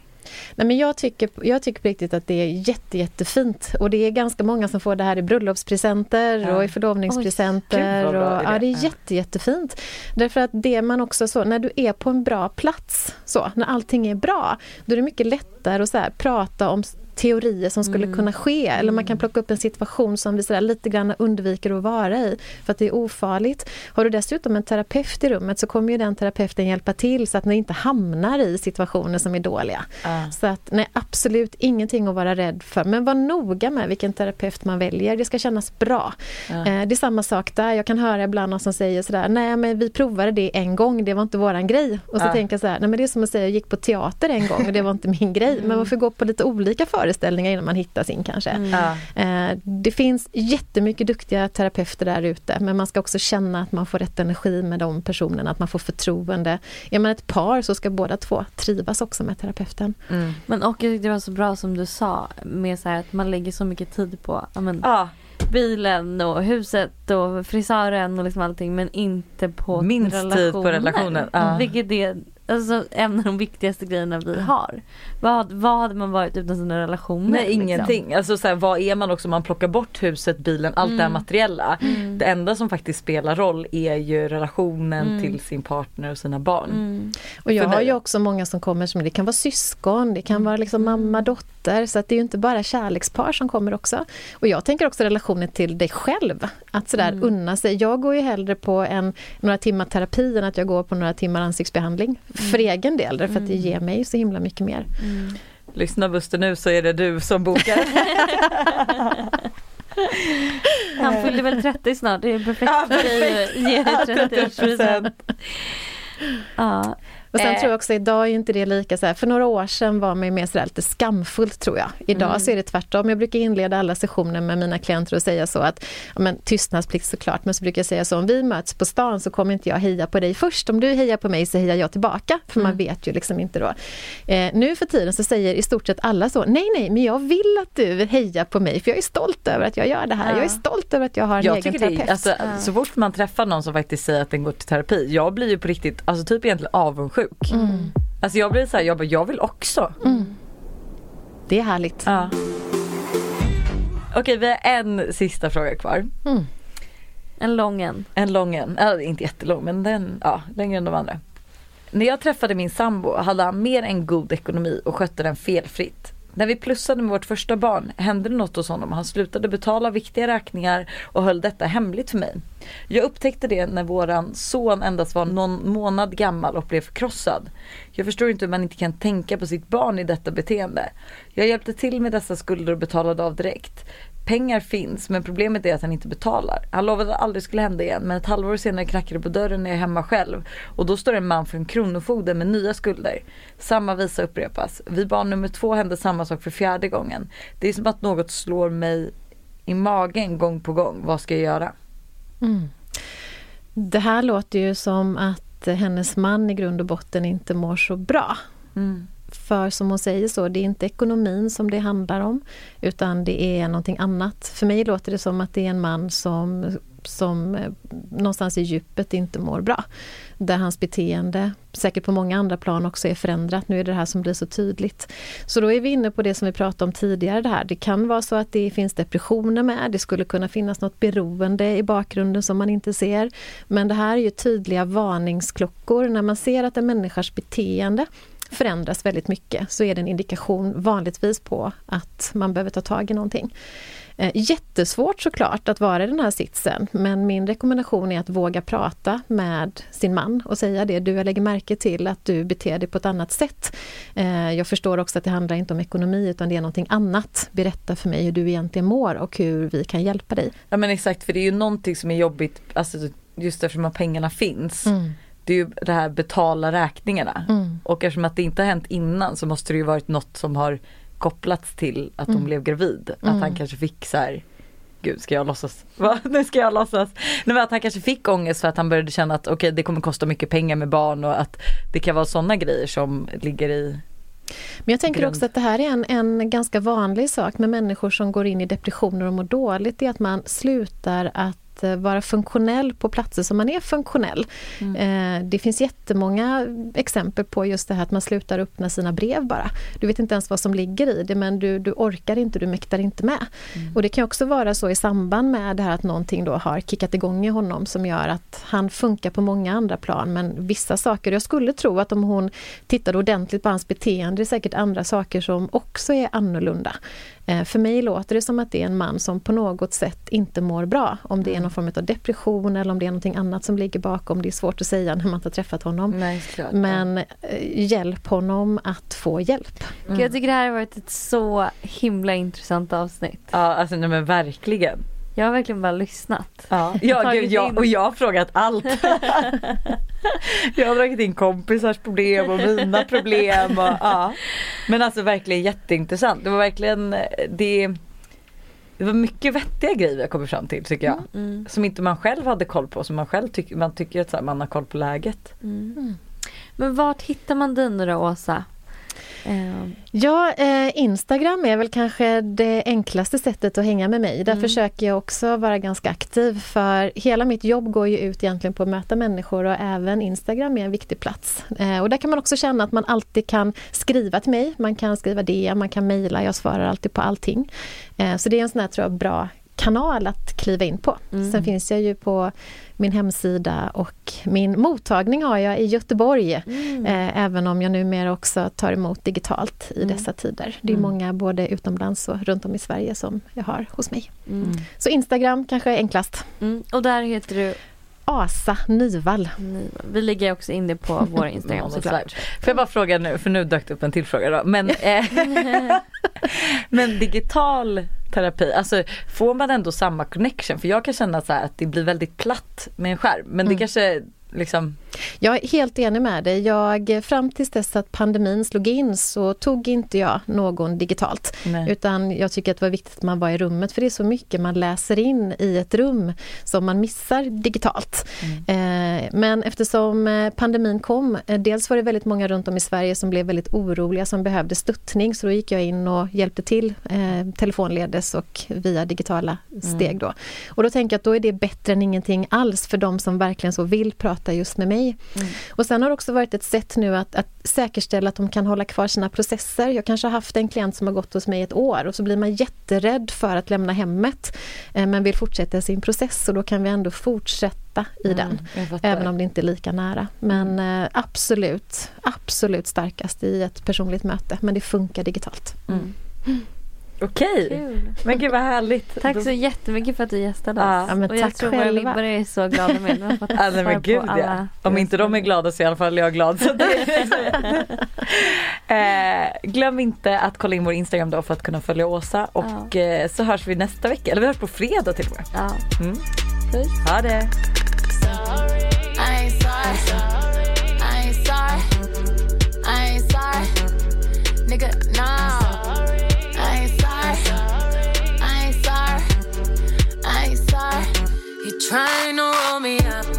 Nej, men jag, tycker, jag tycker på riktigt att det är jätte, jättefint. Och det är ganska många som får det här i bröllopspresenter ja. och i förlovningspresenter. Oj, och, ja, det är jätte, jättefint. Därför att det man också så, när du är på en bra plats, så, när allting är bra, då är det mycket lättare att så här, prata om teorier som skulle mm. kunna ske. Eller man kan mm. plocka upp en situation som vi sådär lite grann undviker att vara i för att det är ofarligt. Har du dessutom en terapeut i rummet så kommer ju den terapeuten hjälpa till så att ni inte hamnar i situationer som är dåliga. Uh. Så att nej, absolut ingenting att vara rädd för. Men var noga med vilken terapeut man väljer. Det ska kännas bra. Uh. Eh, det är samma sak där. Jag kan höra ibland någon som säger sådär, nej men vi provade det en gång, det var inte våran grej. Och så uh. tänker jag så här, nej men det är som att säga, jag gick på teater en gång och det var inte min grej. Mm. Men varför gå på lite olika för föreställningar innan man hittar sin kanske. Mm. Eh, det finns jättemycket duktiga terapeuter där ute men man ska också känna att man får rätt energi med de personerna, att man får förtroende. Är man ett par så ska båda två trivas också med terapeuten. Mm. Men och det var så bra som du sa med så att man lägger så mycket tid på men, ah bilen och huset och frisören och liksom allting men inte på Minst relationer. tid på relationen. Ah. Vilket är alltså, en av de viktigaste grejerna vi har. Vad, vad hade man varit utan sina relationer? Nej liksom? ingenting. Alltså så här, vad är man också om man plockar bort huset, bilen, allt mm. det här mm. materiella. Mm. Det enda som faktiskt spelar roll är ju relationen mm. till sin partner och sina barn. Mm. Och jag har ju också många som kommer som det kan vara syskon, det kan vara liksom mamma, dotter. Så att det är ju inte bara kärlekspar som kommer också. Och jag tänker också relationen till dig själv. Att sådär mm. unna sig. Jag går ju hellre på en, några timmar terapi än att jag går på några timmar ansiktsbehandling för mm. egen del, därför att det ger mig så himla mycket mer. Mm. Lyssna Buster nu så är det du som bokar. [LAUGHS] Han fyller väl 30 snart, det är perfekt ja, för dig att ge 30-årspresent. Ja, och sen eh. tror jag också idag är inte det lika så här, för några år sedan var man mer så lite skamfullt tror jag. Idag mm. så är det tvärtom. Jag brukar inleda alla sessioner med mina klienter och säga så att, ja men tystnadsplikt såklart, men så brukar jag säga så om vi möts på stan så kommer inte jag heja på dig först. Om du hejar på mig så hejar jag tillbaka, för mm. man vet ju liksom inte då. Eh, nu för tiden så säger i stort sett alla så, nej nej, men jag vill att du hejar på mig, för jag är stolt över att jag gör det här. Ja. Jag är stolt över att jag har en jag egen terapeut. Det, alltså, ja. Så fort man träffar någon som faktiskt säger att den går till terapi, jag blir ju på riktigt, alltså typ egentligen avundsjuk sjuk. Mm. Alltså jag blir så här, jag bara, jag vill också. Mm. Det är härligt. Ja. Okej vi har en sista fråga kvar. Mm. En lång en. En lång en, äh, inte jättelång men den, ja längre än de andra. När jag träffade min sambo hade han mer än god ekonomi och skötte den felfritt. När vi plussade med vårt första barn hände det något hos honom. Han slutade betala viktiga räkningar och höll detta hemligt för mig. Jag upptäckte det när våran son endast var någon månad gammal och blev förkrossad. Jag förstår inte hur man inte kan tänka på sitt barn i detta beteende. Jag hjälpte till med dessa skulder och betalade av direkt. Pengar finns men problemet är att han inte betalar. Han lovade att det aldrig skulle hända igen men ett halvår senare knackade det på dörren när jag är hemma själv. Och då står en man från Kronofogden med nya skulder. Samma visa upprepas. Vid barn nummer två hände samma sak för fjärde gången. Det är som att något slår mig i magen gång på gång. Vad ska jag göra? Mm. Det här låter ju som att hennes man i grund och botten inte mår så bra. Mm. För som hon säger så, det är inte ekonomin som det handlar om utan det är någonting annat. För mig låter det som att det är en man som, som eh, någonstans i djupet inte mår bra. Där hans beteende, säkert på många andra plan också, är förändrat. Nu är det det här som blir så tydligt. Så då är vi inne på det som vi pratade om tidigare. Det, här. det kan vara så att det finns depressioner med. Det skulle kunna finnas något beroende i bakgrunden som man inte ser. Men det här är ju tydliga varningsklockor. När man ser att en människas beteende förändras väldigt mycket så är det en indikation vanligtvis på att man behöver ta tag i någonting. Eh, jättesvårt såklart att vara i den här sitsen men min rekommendation är att våga prata med sin man och säga det. Du, jag lägger märke till att du beter dig på ett annat sätt. Eh, jag förstår också att det handlar inte om ekonomi utan det är någonting annat. Berätta för mig hur du egentligen mår och hur vi kan hjälpa dig. Ja men exakt för det är ju någonting som är jobbigt alltså, just eftersom att pengarna finns. Mm. Det är ju det här betala räkningarna. Mm. Och eftersom att det inte har hänt innan så måste det ju varit något som har kopplats till att hon Mm. blev gravid. Mm. Att han kanske fick så här Gud ska jag låtsas? [LAUGHS] Va? Nu ska jag låtsas. Nej men att han kanske fick ångest för att han började känna att okej det kommer kosta mycket pengar med barn och att det kan vara sådana grejer som ligger i Men jag tänker också att det här är en, en ganska vanlig sak med människor som går in i depressioner och mår dåligt. Det är att man slutar att eh, vara funktionell på platser som man är funktionell. Eh, det finns jättemånga exempel på just det här att man slutar öppna sina brev bara. Du vet inte ens vad som ligger i det men du, du orkar inte, du mäktar inte med. Och det kan också vara så i samband med det här att någonting då har kickat igång i honom som gör att han funkar på många andra plan men vissa saker, jag skulle tro att om hon tittade ordentligt på hans beteende, det är säkert andra saker som också är annorlunda. Eh, För mig låter det som att det är en man som på något sätt inte mår bra. Om det är någon form av depression eller om det är någonting annat som ligger bakom. Det är svårt att säga när man inte har träffat honom. Nej, klart. Men eh, hjälp honom att få hjälp. Gud, Jag tycker det här har varit ett så himla intressant avsnitt. Ja alltså nej men verkligen. Jag har verkligen bara lyssnat. Ja, ja gud, jag, och jag har frågat allt. [LAUGHS] jag har dragit in kompisars problem och mina problem. Och, ja. Men alltså verkligen jätteintressant. Det var verkligen det, det var mycket vettiga grejer jag kommer fram till tycker jag. Mm. Som inte man själv hade koll på. Som man själv tycker, man tycker att så här, man har koll på läget. Mm. Men vart hittar man dig nu då Åsa? Eh, Ja, eh, Instagram är väl kanske det enklaste sättet att hänga med mig. Där Mm. försöker jag också vara ganska aktiv för hela mitt jobb går ju ut egentligen på att möta människor och även Instagram är en viktig plats. Eh, och där kan man också känna att man alltid kan skriva till mig. Man kan skriva det, man kan mejla, jag svarar alltid på allting. Eh, så det är en sån här tror jag, bra kanal att kliva in på. Mm. Sen finns jag ju på min hemsida och min mottagning har jag i Göteborg. mm. Eh, även om jag numera också tar emot digitalt i Mm. dessa tider. Det är Mm. många både utomlands och runt om i Sverige som jag har hos mig. Mm. Så Instagram kanske är enklast. Mm. Och där heter du Asa Nyvall. Vi lägger också in det på [LAUGHS] vår Instagram såklart. Får jag bara fråga nu, för nu dök det upp en till fråga då. Men, eh, [LAUGHS] men digital terapi, alltså får man ändå samma connection? För jag kan känna så att det blir väldigt platt med en skärm. Men det Mm. kanske liksom, Jag är helt enig med dig. Jag, fram tills dess att pandemin slog in så tog inte jag någon digitalt. nej. Utan jag tycker att det var viktigt att man var i rummet för det är så mycket man läser in i ett rum som man missar digitalt. Eh, men eftersom eh, pandemin kom, eh, dels var det väldigt många runt om i Sverige som blev väldigt oroliga som behövde stöttning så då gick jag in och hjälpte till eh, telefonledes och via digitala steg då. Och då tänker jag att då är det bättre än ingenting alls för de som verkligen så vill prata just med mig mig. Mm. Och sen har det också varit ett sätt nu att, att säkerställa att de kan hålla kvar sina processer. Jag kanske har haft en klient som har gått hos mig ett år och så blir man jätterädd för att lämna hemmet eh, men vill fortsätta sin process och då kan vi ändå fortsätta i mm, den. Även om det inte är lika nära. Men eh, absolut, absolut starkast i ett personligt möte men det funkar digitalt. Mm. Okej, Kul. men gud vad härligt. Tack så jättemycket för att du gästade oss. Ja, men och tack jag tror själva. våra lyssnare är så glada med. De [LAUGHS] ja, men gud. Ja. Om inte de är glada så är i alla fall jag glad. Så [LAUGHS] eh, glöm inte att kolla in vår Instagram då för att kunna följa Åsa och ja. Eh, så hörs vi nästa vecka, eller vi hörs på fredag till och med. Ja. Mm. Ha det. Sorry, trying to roll me up.